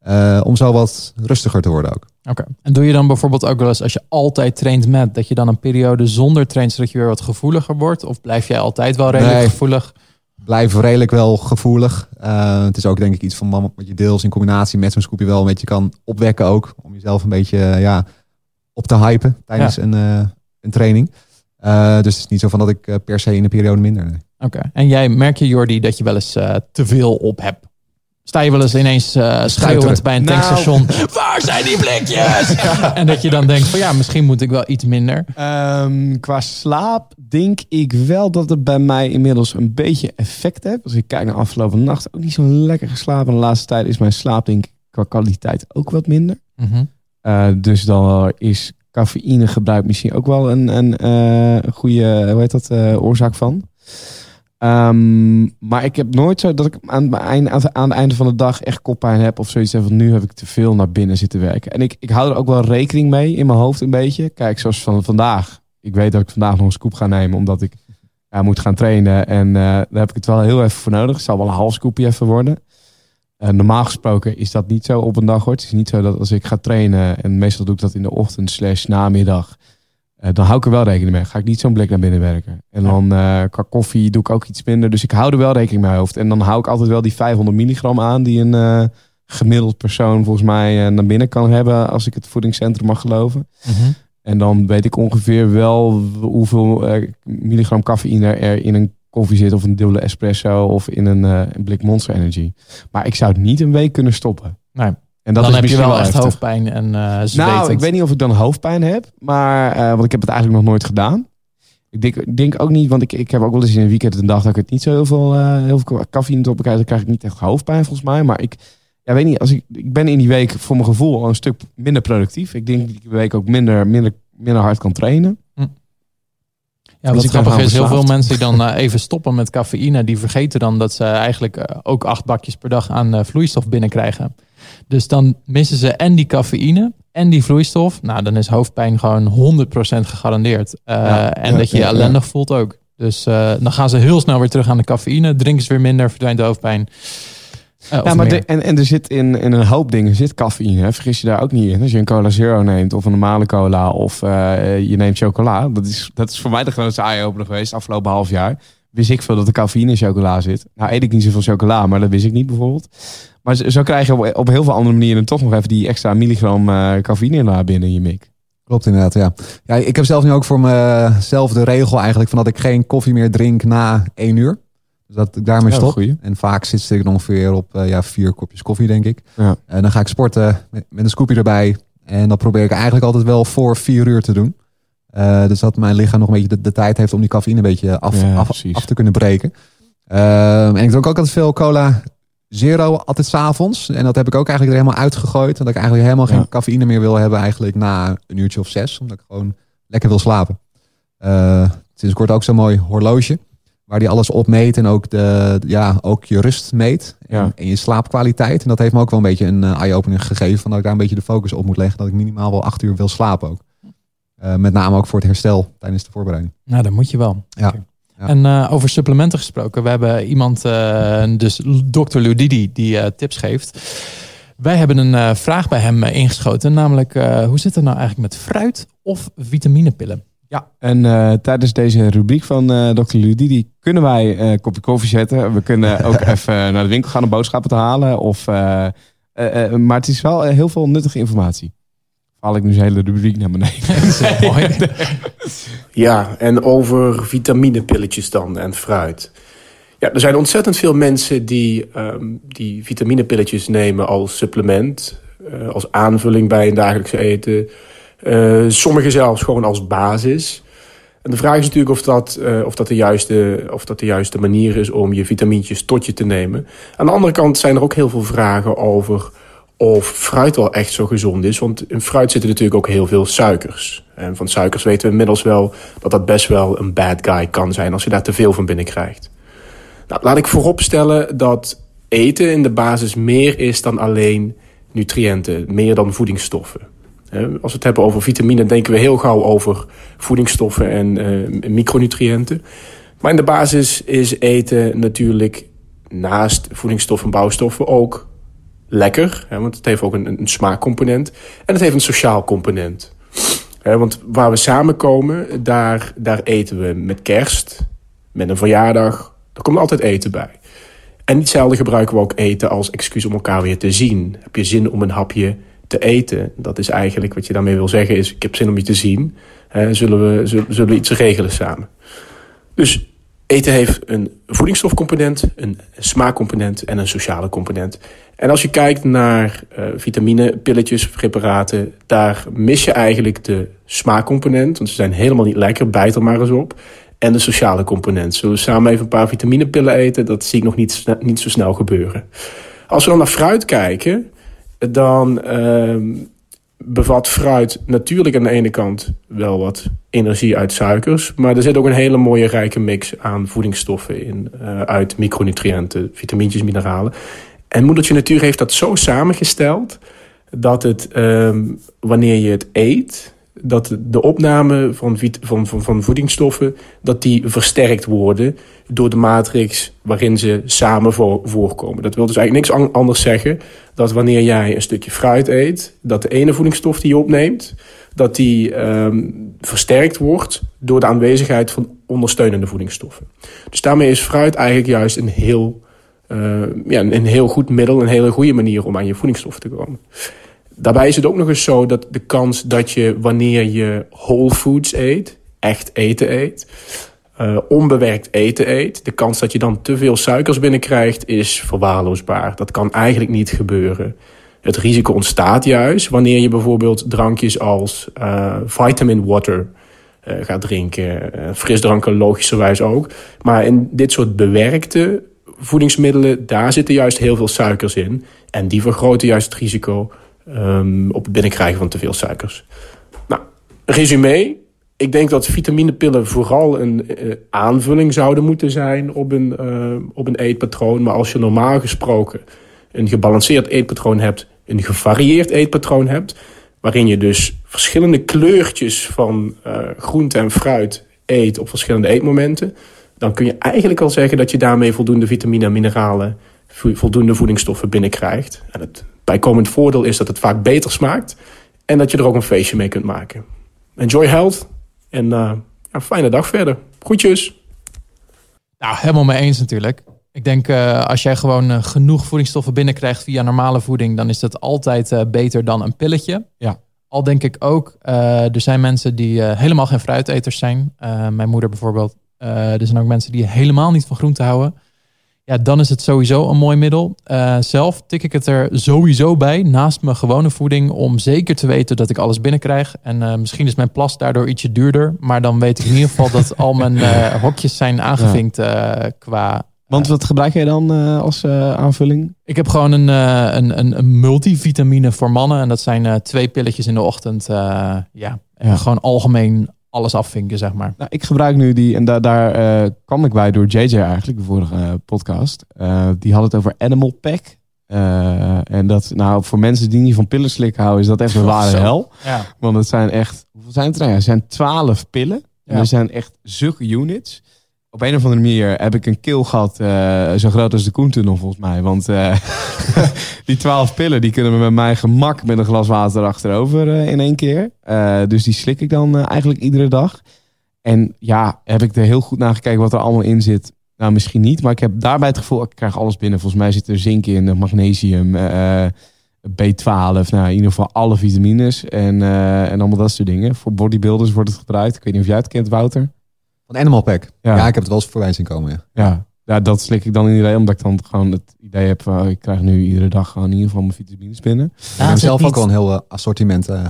Uh, om zo wat rustiger te worden ook. Oké. En doe je dan bijvoorbeeld ook wel eens als je altijd traint met, dat je dan een periode zonder traint, zodat je weer wat gevoeliger wordt? Of blijf jij altijd wel redelijk Nee. gevoelig? Blijf redelijk wel gevoelig. Uh, het is ook denk ik iets van wat je deels in combinatie met zo'n scoopje wel een beetje kan opwekken ook. Om jezelf een beetje uh, ja, op te hypen tijdens Ja. een, uh, een training. Dus het is niet zo van dat ik per se in een periode minder. Nee. Oké. En jij merk je, Jordi, dat je wel eens te veel op hebt? Sta je wel eens ineens uh, schreeuwend bij een Nou. tankstation? Waar zijn die blikjes? En dat je dan denkt van ja, misschien moet ik wel iets minder. Um, qua slaap denk ik wel dat het bij mij inmiddels een beetje effect heeft. Als ik kijk naar afgelopen nacht, ook niet zo lekker geslapen. De laatste tijd is mijn slaap denk ik qua kwaliteit ook wat minder. Mm -hmm. uh, dus dan is cafeïnegebruik misschien ook wel een, een uh, goede hoe heet dat, oorzaak van. Um, maar ik heb nooit zo dat ik aan, aan, aan het einde van de dag echt koppijn heb of zoiets van nu heb ik te veel naar binnen zitten werken. En ik, ik hou er ook wel rekening mee in mijn hoofd een beetje. Kijk, zoals van vandaag. Ik weet dat ik vandaag nog een scoop ga nemen omdat ik ja, moet gaan trainen. En uh, daar heb ik het wel heel even voor nodig. Het zal wel een half scoopje even worden. normaal gesproken is dat niet zo op een dag hoor. Het is niet zo dat als ik ga trainen, en meestal doe ik dat in de ochtend slash namiddag, dan hou ik er wel rekening mee. Ga ik niet zo'n blik naar binnen werken. En dan qua koffie doe ik ook iets minder. Dus ik hou er wel rekening mee hoofd. En dan hou ik altijd wel die 500 milligram aan die een gemiddeld persoon volgens mij naar binnen kan hebben als ik het voedingscentrum mag geloven. Mhm. En dan weet ik ongeveer wel hoeveel uh, milligram cafeïne er in een koffie zit. Of een dubbele espresso of in een, uh, een blik Monster Energy. Maar ik zou het niet een week kunnen stoppen. Nee. En dat dan is heb je wel echt hoofdpijn en uh, Nou, ik weet niet of ik dan hoofdpijn heb. Maar, want ik heb het eigenlijk nog nooit gedaan. Ik denk, denk ook niet, want ik, ik heb ook wel eens in een weekend een dag dat ik het niet zo heel veel, heel veel cafeïne op krijg. Dan krijg ik niet echt hoofdpijn volgens mij. Maar ik, ja, weet niet, als ik, ik ben in die week voor mijn gevoel al een stuk minder productief. Ik denk dat ik die week ook minder, minder, minder hard kan trainen. Ja, wat grappig is, heel veel mensen die dan eh, even stoppen met cafeïne, die vergeten dan dat ze eigenlijk eh, ook acht bakjes per dag aan uh, vloeistof binnenkrijgen. Dus dan missen ze en die cafeïne en die vloeistof. Nou, dan is hoofdpijn gewoon 100% gegarandeerd. en dat je je ellendig voelt ook. Dus dan gaan ze heel snel weer terug aan de cafeïne, drinken ze weer minder, verdwijnt de hoofdpijn. Uh, ja, maar en, en er zit in, in een hoop dingen zit cafeïne. Hè? Vergis je daar ook niet in. Als je een cola zero neemt of een normale cola of uh, je neemt chocola. Dat is, dat is voor mij de grootste eye-opener geweest afgelopen half jaar. Wist ik veel dat er cafeïne in chocola zit. Nou eet ik niet zoveel chocola, maar dat wist ik niet bijvoorbeeld. Maar zo krijg je op, op heel veel andere manieren toch nog even die extra milligram uh, cafeïne naar binnen in je mik. Klopt inderdaad, ja. ja. Ik heb zelf nu ook voor mezelf de regel eigenlijk van dat ik geen koffie meer drink na één uur. Dus dat ik daarmee stop. En vaak zit ik ongeveer op uh, ja, vier kopjes koffie, denk ik. Ja. En dan ga ik sporten met, met een scoopje erbij. En dat probeer ik eigenlijk altijd wel voor vier uur te doen. Uh, dus dat mijn lichaam nog een beetje de, tijd heeft om die cafeïne een beetje af, af, af, te kunnen breken. Uh, en ik drink ook altijd veel cola zero, altijd s'avonds. En dat heb ik ook eigenlijk er helemaal uitgegooid. Dat ik eigenlijk helemaal geen cafeïne meer wil hebben eigenlijk na een uurtje of zes. Omdat ik gewoon lekker wil slapen. Uh, sinds kort ook zo'n mooi horloge. Waar die alles op meet en ook, de, ja, ook je rust meet. En, en je slaapkwaliteit. En dat heeft me ook wel een beetje een uh, eye-opening gegeven. Van dat ik daar een beetje de focus op moet leggen. Dat ik minimaal wel acht uur wil slapen ook. Uh, met name ook voor het herstel tijdens de voorbereiding. Nou, dat moet je wel. Ja. En uh, over supplementen gesproken. We hebben iemand, dus dokter Ludidi, die tips geeft. Wij hebben een vraag bij hem ingeschoten. Namelijk, hoe zit het nou eigenlijk met fruit of vitaminepillen? Ja, en uh, tijdens deze rubriek van uh, Dr. Ludidi kunnen wij uh, een kopje koffie zetten. We kunnen ook even naar de winkel gaan om boodschappen te halen. Of, maar het is wel heel veel nuttige informatie. Haal ik nu zijn hele rubriek naar beneden. mooi. ja, en over vitaminepilletjes dan en fruit. Ja, er zijn ontzettend veel mensen die, um, die vitaminepilletjes nemen als supplement. als aanvulling bij een dagelijkse eten uh, sommige zelfs gewoon als basis. En de vraag is natuurlijk of dat, uh, of, dat de juiste, of dat de juiste manier is om je vitamintjes tot je te nemen. Aan de andere kant zijn er ook heel veel vragen over of fruit wel echt zo gezond is. Want in fruit zitten natuurlijk ook heel veel suikers. En van suikers weten we inmiddels wel dat dat best wel een bad guy kan zijn als je daar te veel van binnen krijgt. Nou, laat ik vooropstellen dat eten in de basis meer is dan alleen nutriënten, meer dan voedingsstoffen. Als we het hebben over vitamine, denken we heel gauw over voedingsstoffen en uh, micronutriënten. Maar in de basis is eten natuurlijk naast voedingsstoffen en bouwstoffen ook lekker. Hè, want het heeft ook een, smaakcomponent. En het heeft een sociaal component. Hè, want waar we samenkomen, daar, daar eten we met kerst, met een verjaardag. Daar komt altijd eten bij. En hetzelfde gebruiken we ook eten als excuus om elkaar weer te zien. Heb je zin om een hapje te eten. Dat is eigenlijk wat je daarmee wil zeggen is... ik heb zin om je te zien. zullen, we, zullen, iets regelen samen. Dus eten heeft een voedingsstofcomponent... een smaakcomponent en een sociale component. En als je kijkt naar uh, vitamine, pilletjes, preparaten... daar mis je eigenlijk de smaakcomponent... want ze zijn helemaal niet lekker, bijt er maar eens op... en de sociale component. Zullen we samen even een paar vitaminepillen eten? Dat zie ik nog niet, niet zo snel gebeuren. Als we dan naar fruit kijken dan ehm, bevat fruit natuurlijk aan de ene kant wel wat energie uit suikers. Maar er zit ook een hele mooie rijke mix aan voedingsstoffen in. Uh, uit micronutriënten, vitamintjes, mineralen. En moedertje natuur heeft dat zo samengesteld dat het, um, wanneer je het eet, dat de opname van, van, van, van voedingsstoffen dat die versterkt worden door de matrix waarin ze samen voorkomen. Dat wil dus eigenlijk niks anders zeggen dat wanneer jij een stukje fruit eet, dat de ene voedingsstof die je opneemt, dat die um, versterkt wordt door de aanwezigheid van ondersteunende voedingsstoffen. Dus daarmee is fruit eigenlijk juist een heel, uh, ja, een heel goed middel, een hele goede manier om aan je voedingsstoffen te komen. Daarbij is het ook nog eens zo dat de kans dat je wanneer je whole foods eet, echt eten eet, uh, onbewerkt eten eet, de kans dat je dan te veel suikers binnenkrijgt is verwaarloosbaar. Dat kan eigenlijk niet gebeuren. Het risico ontstaat juist wanneer je bijvoorbeeld drankjes als uh, vitamin water uh, gaat drinken. frisdranken logischerwijs ook. Maar in dit soort bewerkte voedingsmiddelen, daar zitten juist heel veel suikers in. En die vergroten juist het risico um, op het binnenkrijgen van te veel suikers. Nou, resume. Ik denk dat vitaminepillen vooral een uh, aanvulling zouden moeten zijn op een, uh, op een eetpatroon. Maar als je normaal gesproken een gebalanceerd eetpatroon hebt, een gevarieerd eetpatroon hebt, waarin je dus verschillende kleurtjes van uh, groente en fruit eet op verschillende eetmomenten, dan kun je eigenlijk al zeggen dat je daarmee voldoende vitamine en mineralen, voldoende voedingsstoffen binnenkrijgt. En het bijkomend voordeel is dat het vaak beter smaakt en dat je er ook een feestje mee kunt maken. Enjoy health en uh, ja, fijne dag verder. Groetjes. Nou, helemaal mee eens natuurlijk. Ik denk uh, als jij gewoon uh, genoeg voedingsstoffen binnenkrijgt via normale voeding, dan is dat altijd uh, beter dan een pilletje. Ja. Al denk ik ook, er zijn mensen die helemaal geen fruiteters zijn. mijn moeder bijvoorbeeld. er zijn ook mensen die helemaal niet van groente houden. Ja, dan is het sowieso een mooi middel. Uh, zelf tik ik het er sowieso bij, naast mijn gewone voeding, om zeker te weten dat ik alles binnenkrijg. En uh, misschien is mijn plas daardoor ietsje duurder, maar dan weet ik in ieder geval dat al mijn uh, hokjes zijn aangevinkt qua... Want wat gebruik jij dan als aanvulling? Ik heb gewoon een, een, een, een, multivitamine voor mannen. En dat zijn twee pilletjes in de ochtend. ja, ja. gewoon algemeen alles afvinken, zeg maar. Nou, ik gebruik nu die, en daar, daar uh, kwam ik bij door JJ eigenlijk, de vorige uh, podcast. Uh, die had het over Animal Pack. en dat, nou, voor mensen die niet van pillen slikken houden, is dat echt een ware hel. Ja. Want het zijn echt, hoeveel zijn het er? Nou ja, het zijn twaalf pillen. En er zijn echt zulke units op een of andere manier heb ik een keel gehad uh, zo groot als de Koentunnel volgens mij. Want uh, die twaalf pillen die kunnen we met mijn gemak met een glas water achterover uh, in één keer. dus die slik ik dan eigenlijk iedere dag. En ja, heb ik er heel goed naar gekeken wat er allemaal in zit. Nou, misschien niet, maar ik heb daarbij het gevoel, ik krijg alles binnen. Volgens mij zit er zink in, magnesium, B12, nou in ieder geval alle vitamines en, en allemaal dat soort dingen. Voor bodybuilders wordt het gebruikt. Ik weet niet of jij het kent, Wouter. Van Animal Pack. Ja. ik heb het wel eens voorbij zien komen. Ja. ja. Ja, dat slik ik dan in idee, omdat ik dan gewoon het idee heb van, ik krijg nu iedere dag gewoon in ieder geval mijn vitamines binnen. Ja, ik heb zelf ook al een heel assortiment uh,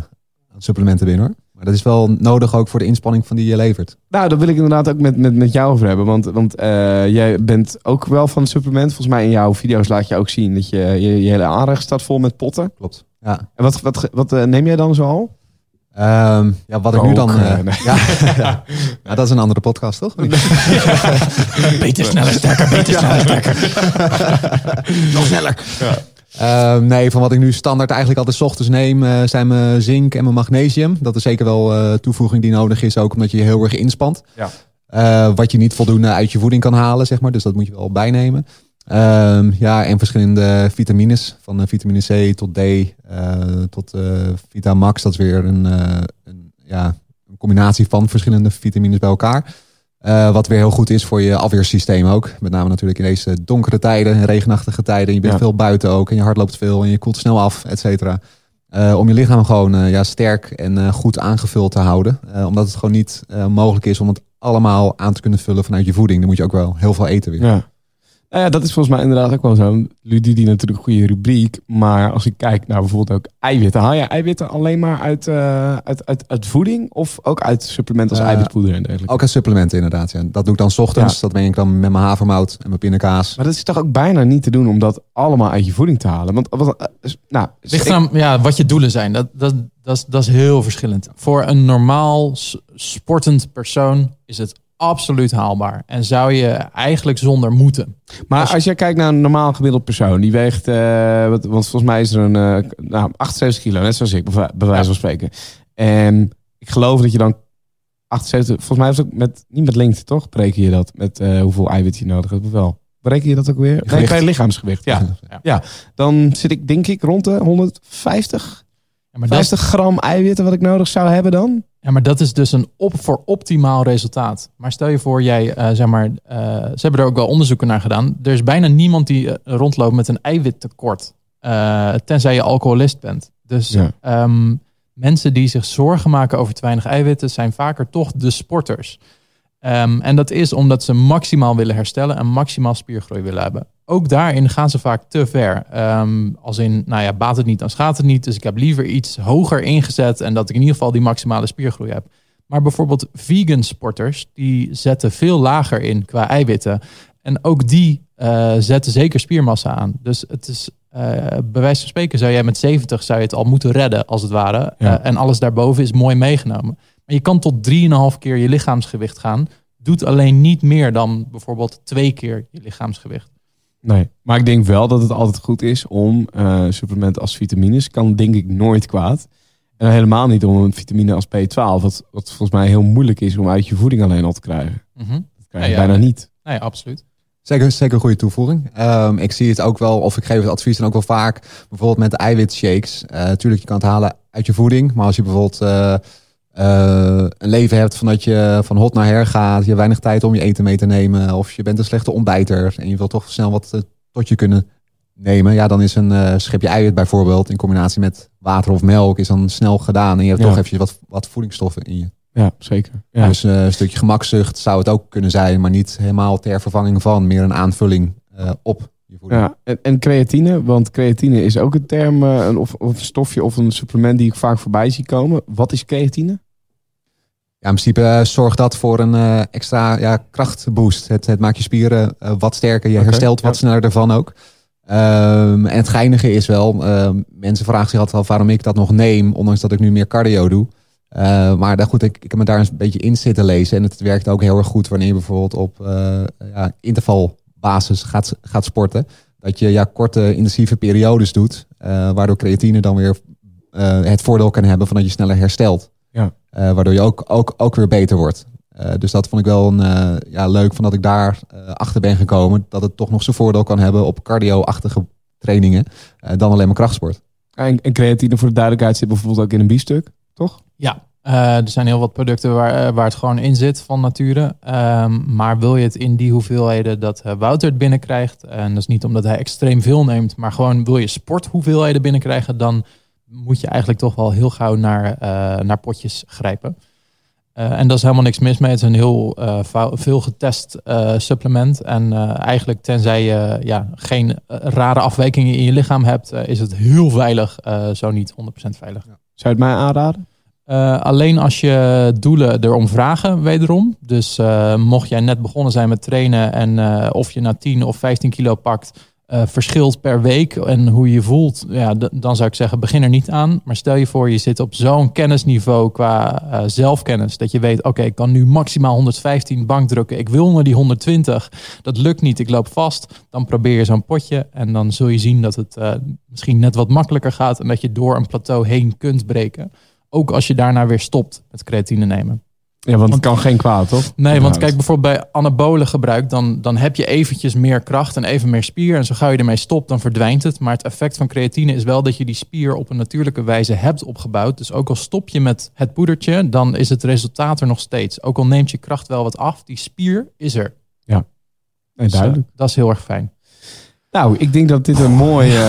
supplementen binnen hoor. Maar dat is wel nodig ook voor de inspanning van die je levert. Nou, dat wil ik inderdaad ook met, met, met jou over hebben. Want, want uh, jij bent ook wel van supplement. Volgens mij in jouw video's laat je ook zien dat je je, je hele aanrecht staat vol met potten. Klopt. Ja. En wat, wat, wat uh, neem jij dan zo al? Um, ja, wat ik nu dan. Uh, nee. ja, ja. ja, dat is een andere podcast, toch? beter, sneller, sterker, beter, sneller, sterker. Nog sneller. Um, nee, van wat ik nu standaard eigenlijk altijd ochtends neem, uh, zijn mijn zink en mijn magnesium. Dat is zeker wel uh, toevoeging die nodig is, ook omdat je je heel erg inspant. Ja. wat je niet voldoende uit je voeding kan halen, zeg maar. Dus dat moet je wel bijnemen. Um, ja, en verschillende vitamines. Van uh, vitamine C tot D uh, tot uh, Vitamax. Dat is weer een, een, ja, een combinatie van verschillende vitamines bij elkaar. wat weer heel goed is voor je afweersysteem ook. Met name natuurlijk in deze donkere tijden, regenachtige tijden. Je bent ja. veel buiten ook en je hart loopt veel en je koelt snel af, et cetera. om je lichaam gewoon ja, sterk en goed aangevuld te houden. omdat het gewoon niet mogelijk is om het allemaal aan te kunnen vullen vanuit je voeding. Dan moet je ook wel heel veel eten weer. Ja. Nou ja, dat is volgens mij inderdaad ook wel zo. Ludie natuurlijk een goede rubriek. Maar als ik kijk naar bijvoorbeeld ook eiwitten. Haal je eiwitten alleen maar uit, uh, uit, uit, uit voeding? Of ook uit supplementen als uh, eiwitpoeder en dergelijke? Ook uit supplementen inderdaad. Ja. Dat doe ik dan s ochtends. Ja. Dat ben ik dan met mijn havermout en mijn pindakaas. Maar dat is toch ook bijna niet te doen om dat allemaal uit je voeding te halen? Want wat, uh, nou, Ligt aan ja, wat je doelen zijn. Dat, dat, dat, is, dat is heel verschillend. Voor een normaal sportend persoon is het absoluut haalbaar. En zou je eigenlijk zonder moeten. Maar als, je kijkt naar een normaal gemiddeld persoon, die weegt, uh, wat, want volgens mij is er een uh, nou, 78 kilo, net zoals ik, bij wijze van spreken. En ik geloof dat je dan 78, volgens mij is het ook met, niet met lengte toch? Bereken je dat met uh, hoeveel eiwit je nodig hebt? Of wel? Bereken je dat ook weer? Nee, bij lichaamsgewicht. Ja. ja. ja. Dan zit ik denk ik rond de 150, ja, maar 50 gram eiwitten wat ik nodig zou hebben dan. Ja, maar dat is dus een op voor optimaal resultaat. Maar stel je voor, jij, uh, zeg maar, uh, ze hebben er ook wel onderzoeken naar gedaan. Er is bijna niemand die rondloopt met een eiwittekort. tenzij je alcoholist bent. Dus ja. um, mensen die zich zorgen maken over te weinig eiwitten, zijn vaker toch de sporters. Um, en dat is omdat ze maximaal willen herstellen en maximaal spiergroei willen hebben. Ook daarin gaan ze vaak te ver. Um, als in, nou ja, baat het niet, dan schaadt het niet. Dus ik heb liever iets hoger ingezet en dat ik in ieder geval die maximale spiergroei heb. Maar bijvoorbeeld vegan sporters, die zetten veel lager in qua eiwitten. En ook die uh, zetten zeker spiermassa aan. Dus het is uh, bij wijze van spreken zou jij met 70 zou je het al moeten redden, als het ware. Uh, en alles daarboven is mooi meegenomen. Maar je kan tot 3,5 keer je lichaamsgewicht gaan. Doet alleen niet meer dan bijvoorbeeld twee keer je lichaamsgewicht. Nee, maar ik denk wel dat het altijd goed is om uh, supplementen als vitamines. Kan denk ik nooit kwaad. En helemaal niet om een vitamine als B12. Wat, wat volgens mij heel moeilijk is om uit je voeding alleen al te krijgen. Mm -hmm. Dat krijg je ja, bijna niet. Nee, absoluut. Zeker, zeker een goede toevoeging. Um, ik zie het ook wel, of ik geef het advies dan ook wel vaak, bijvoorbeeld met de eiwitshakes. Uh, natuurlijk, je kan het halen uit je voeding, maar als je bijvoorbeeld uh, uh, een leven hebt van dat je van hot naar her gaat, je hebt weinig tijd om je eten mee te nemen, of je bent een slechte ontbijter en je wilt toch snel wat tot je kunnen nemen, ja, dan is een schepje eiwit bijvoorbeeld in combinatie met water of melk is dan snel gedaan en je hebt toch eventjes wat, wat voedingsstoffen in je. Ja, zeker. Ja. Dus een stukje gemakzucht zou het ook kunnen zijn, maar niet helemaal ter vervanging van, meer een aanvulling op je voeding. Ja, en, en, creatine, want creatine is ook een term, een, of, of een stofje of een supplement die ik vaak voorbij zie komen. Wat is creatine? Ja, in principe zorgt dat voor een extra ja, krachtboost. Het, het maakt je spieren wat sterker, je okay, herstelt wat ja. sneller ervan ook. Um, en het geinige is wel, ehm, mensen vragen zich altijd al waarom ik dat nog neem, ondanks dat ik nu meer cardio doe. Uh, maar daar, goed, ik, ik heb me daar een beetje in zitten lezen. En het werkt ook heel erg goed wanneer je bijvoorbeeld op ja, intervalbasis gaat, gaat sporten. Dat je ja, korte intensieve periodes doet. Waardoor creatine dan weer het voordeel kan hebben van dat je sneller herstelt. Ja. Waardoor je ook, ook, ook weer beter wordt. dus dat vond ik wel een, ja, leuk van dat ik daar achter ben gekomen. Dat het toch nog zijn voordeel kan hebben op cardio-achtige trainingen. dan alleen maar krachtsport. En, en creatine voor de duidelijkheid zit bijvoorbeeld ook in een biefstuk, toch? Ja, uh, er zijn heel wat producten waar, waar het gewoon in zit van nature. Um, maar wil je het in die hoeveelheden dat uh, Wouter het binnenkrijgt, en dat is niet omdat hij extreem veel neemt, maar gewoon wil je sporthoeveelheden binnenkrijgen, dan moet je eigenlijk toch wel heel gauw naar, naar potjes grijpen. en daar is helemaal niks mis mee. Het is een heel veel getest supplement. En eigenlijk tenzij je ja, geen rare afwijkingen in je lichaam hebt, is het heel veilig, zo niet 100% veilig. Ja. Zou je het mij aanraden? Alleen als je doelen erom vragen, wederom. Dus mocht jij net begonnen zijn met trainen en of je na 10 of 15 kilo pakt, verschilt per week en hoe je voelt, ja, dan zou ik zeggen, begin er niet aan. Maar stel je voor, je zit op zo'n kennisniveau qua zelfkennis, dat je weet, oké, ik kan nu maximaal 115 bank drukken, ik wil naar die 120, dat lukt niet, ik loop vast. Dan probeer je zo'n potje en dan zul je zien dat het misschien net wat makkelijker gaat en dat je door een plateau heen kunt breken. Ook als je daarna weer stopt met creatine nemen. Ja, want het kan geen kwaad, toch? Nee, want kijk bijvoorbeeld bij anabolen gebruik, dan, dan heb je eventjes meer kracht en even meer spier. En zo gauw je ermee stopt, dan verdwijnt het. Maar het effect van creatine is wel dat je die spier op een natuurlijke wijze hebt opgebouwd. Dus ook al stop je met het poedertje, dan is het resultaat er nog steeds. Ook al neemt je kracht wel wat af, die spier is er. Ja, duidelijk. Dus, uh, dat is heel erg fijn. Nou, ik denk dat dit een mooie,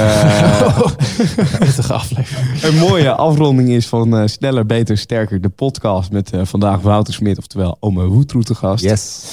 aflevering. een mooie afronding is van uh, Sneller, Beter, Sterker, de podcast met uh, vandaag Wouter Smit, oftewel Ome Woetroe te gast. Yes.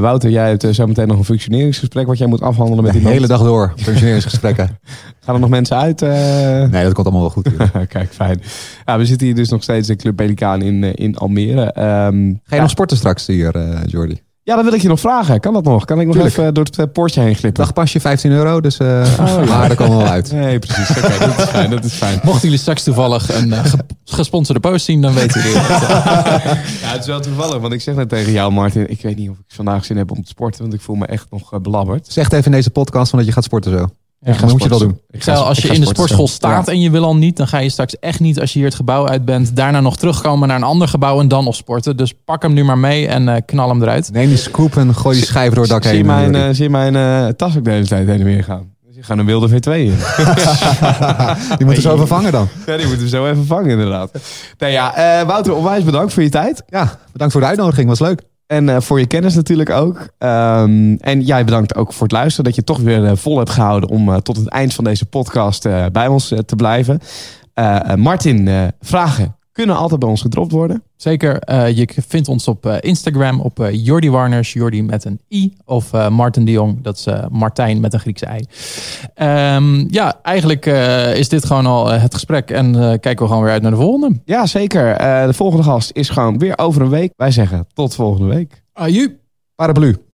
Wouter, jij hebt zo meteen nog een functioneringsgesprek wat jij moet afhandelen met de hele dag door, functioneringsgesprekken. Gaan er nog mensen uit? Nee, dat komt allemaal wel goed. Kijk, fijn. Ja, we zitten hier dus nog steeds in Club Pelikaan in, in Almere. Um, Ga je nog sporten straks hier, Jordi? Ja, dat wil ik je nog vragen. Kan dat nog? Kan ik nog Tuurlijk. even door het uh, poortje heen glippen? Dagpasje 15 euro, dus uh, oh, ja. maar komen we wel uit. Nee, precies. Oké, okay, dat is fijn. Dat is fijn. Mochten jullie straks toevallig een uh, gesponsorde post zien, dan weten jullie het. ja, het is wel toevallig, want ik zeg net tegen jou, Martin, ik weet niet of ik vandaag zin heb om te sporten, want ik voel me echt nog belabberd. Zeg even in deze podcast van dat je gaat sporten zo. Ja, dan moet je wel doen. Ik zou, als je in de sportschool staat en je wil al niet, dan ga je straks echt niet als je hier het gebouw uit bent, daarna nog terugkomen naar een ander gebouw en dan nog sporten. Dus pak hem nu maar mee en uh, knal hem eruit. Neem die scoop en gooi die schijf door het dak heen. Zie mijn, uh, zie mijn uh, tas ook de hele tijd heen en weer gaan. Dus je gaat een wilde V2 in. die moeten zo even vangen dan. Ja, die moeten we zo even vangen inderdaad. Nee, ja, Wouter, onwijs bedankt voor je tijd. Ja, bedankt voor de uitnodiging. Was leuk. En uh, voor je kennis natuurlijk ook. Um, en jij bedankt ook voor het luisteren. Dat je toch weer uh, vol hebt gehouden om uh, tot het eind van deze podcast bij ons te blijven. Martin, vragen kunnen altijd bij ons gedropt worden. Zeker. Uh, je vindt ons op uh, Instagram op uh, Jordi Warners, Jordi met een i. Of Martin de Jong, dat is Martijn met een Griekse ei. Um, ja, eigenlijk is dit gewoon al het gesprek. En kijken we gewoon weer uit naar de volgende. Ja, zeker. de volgende gast is gewoon weer over een week. Wij zeggen tot volgende week. Aju. Paraplu.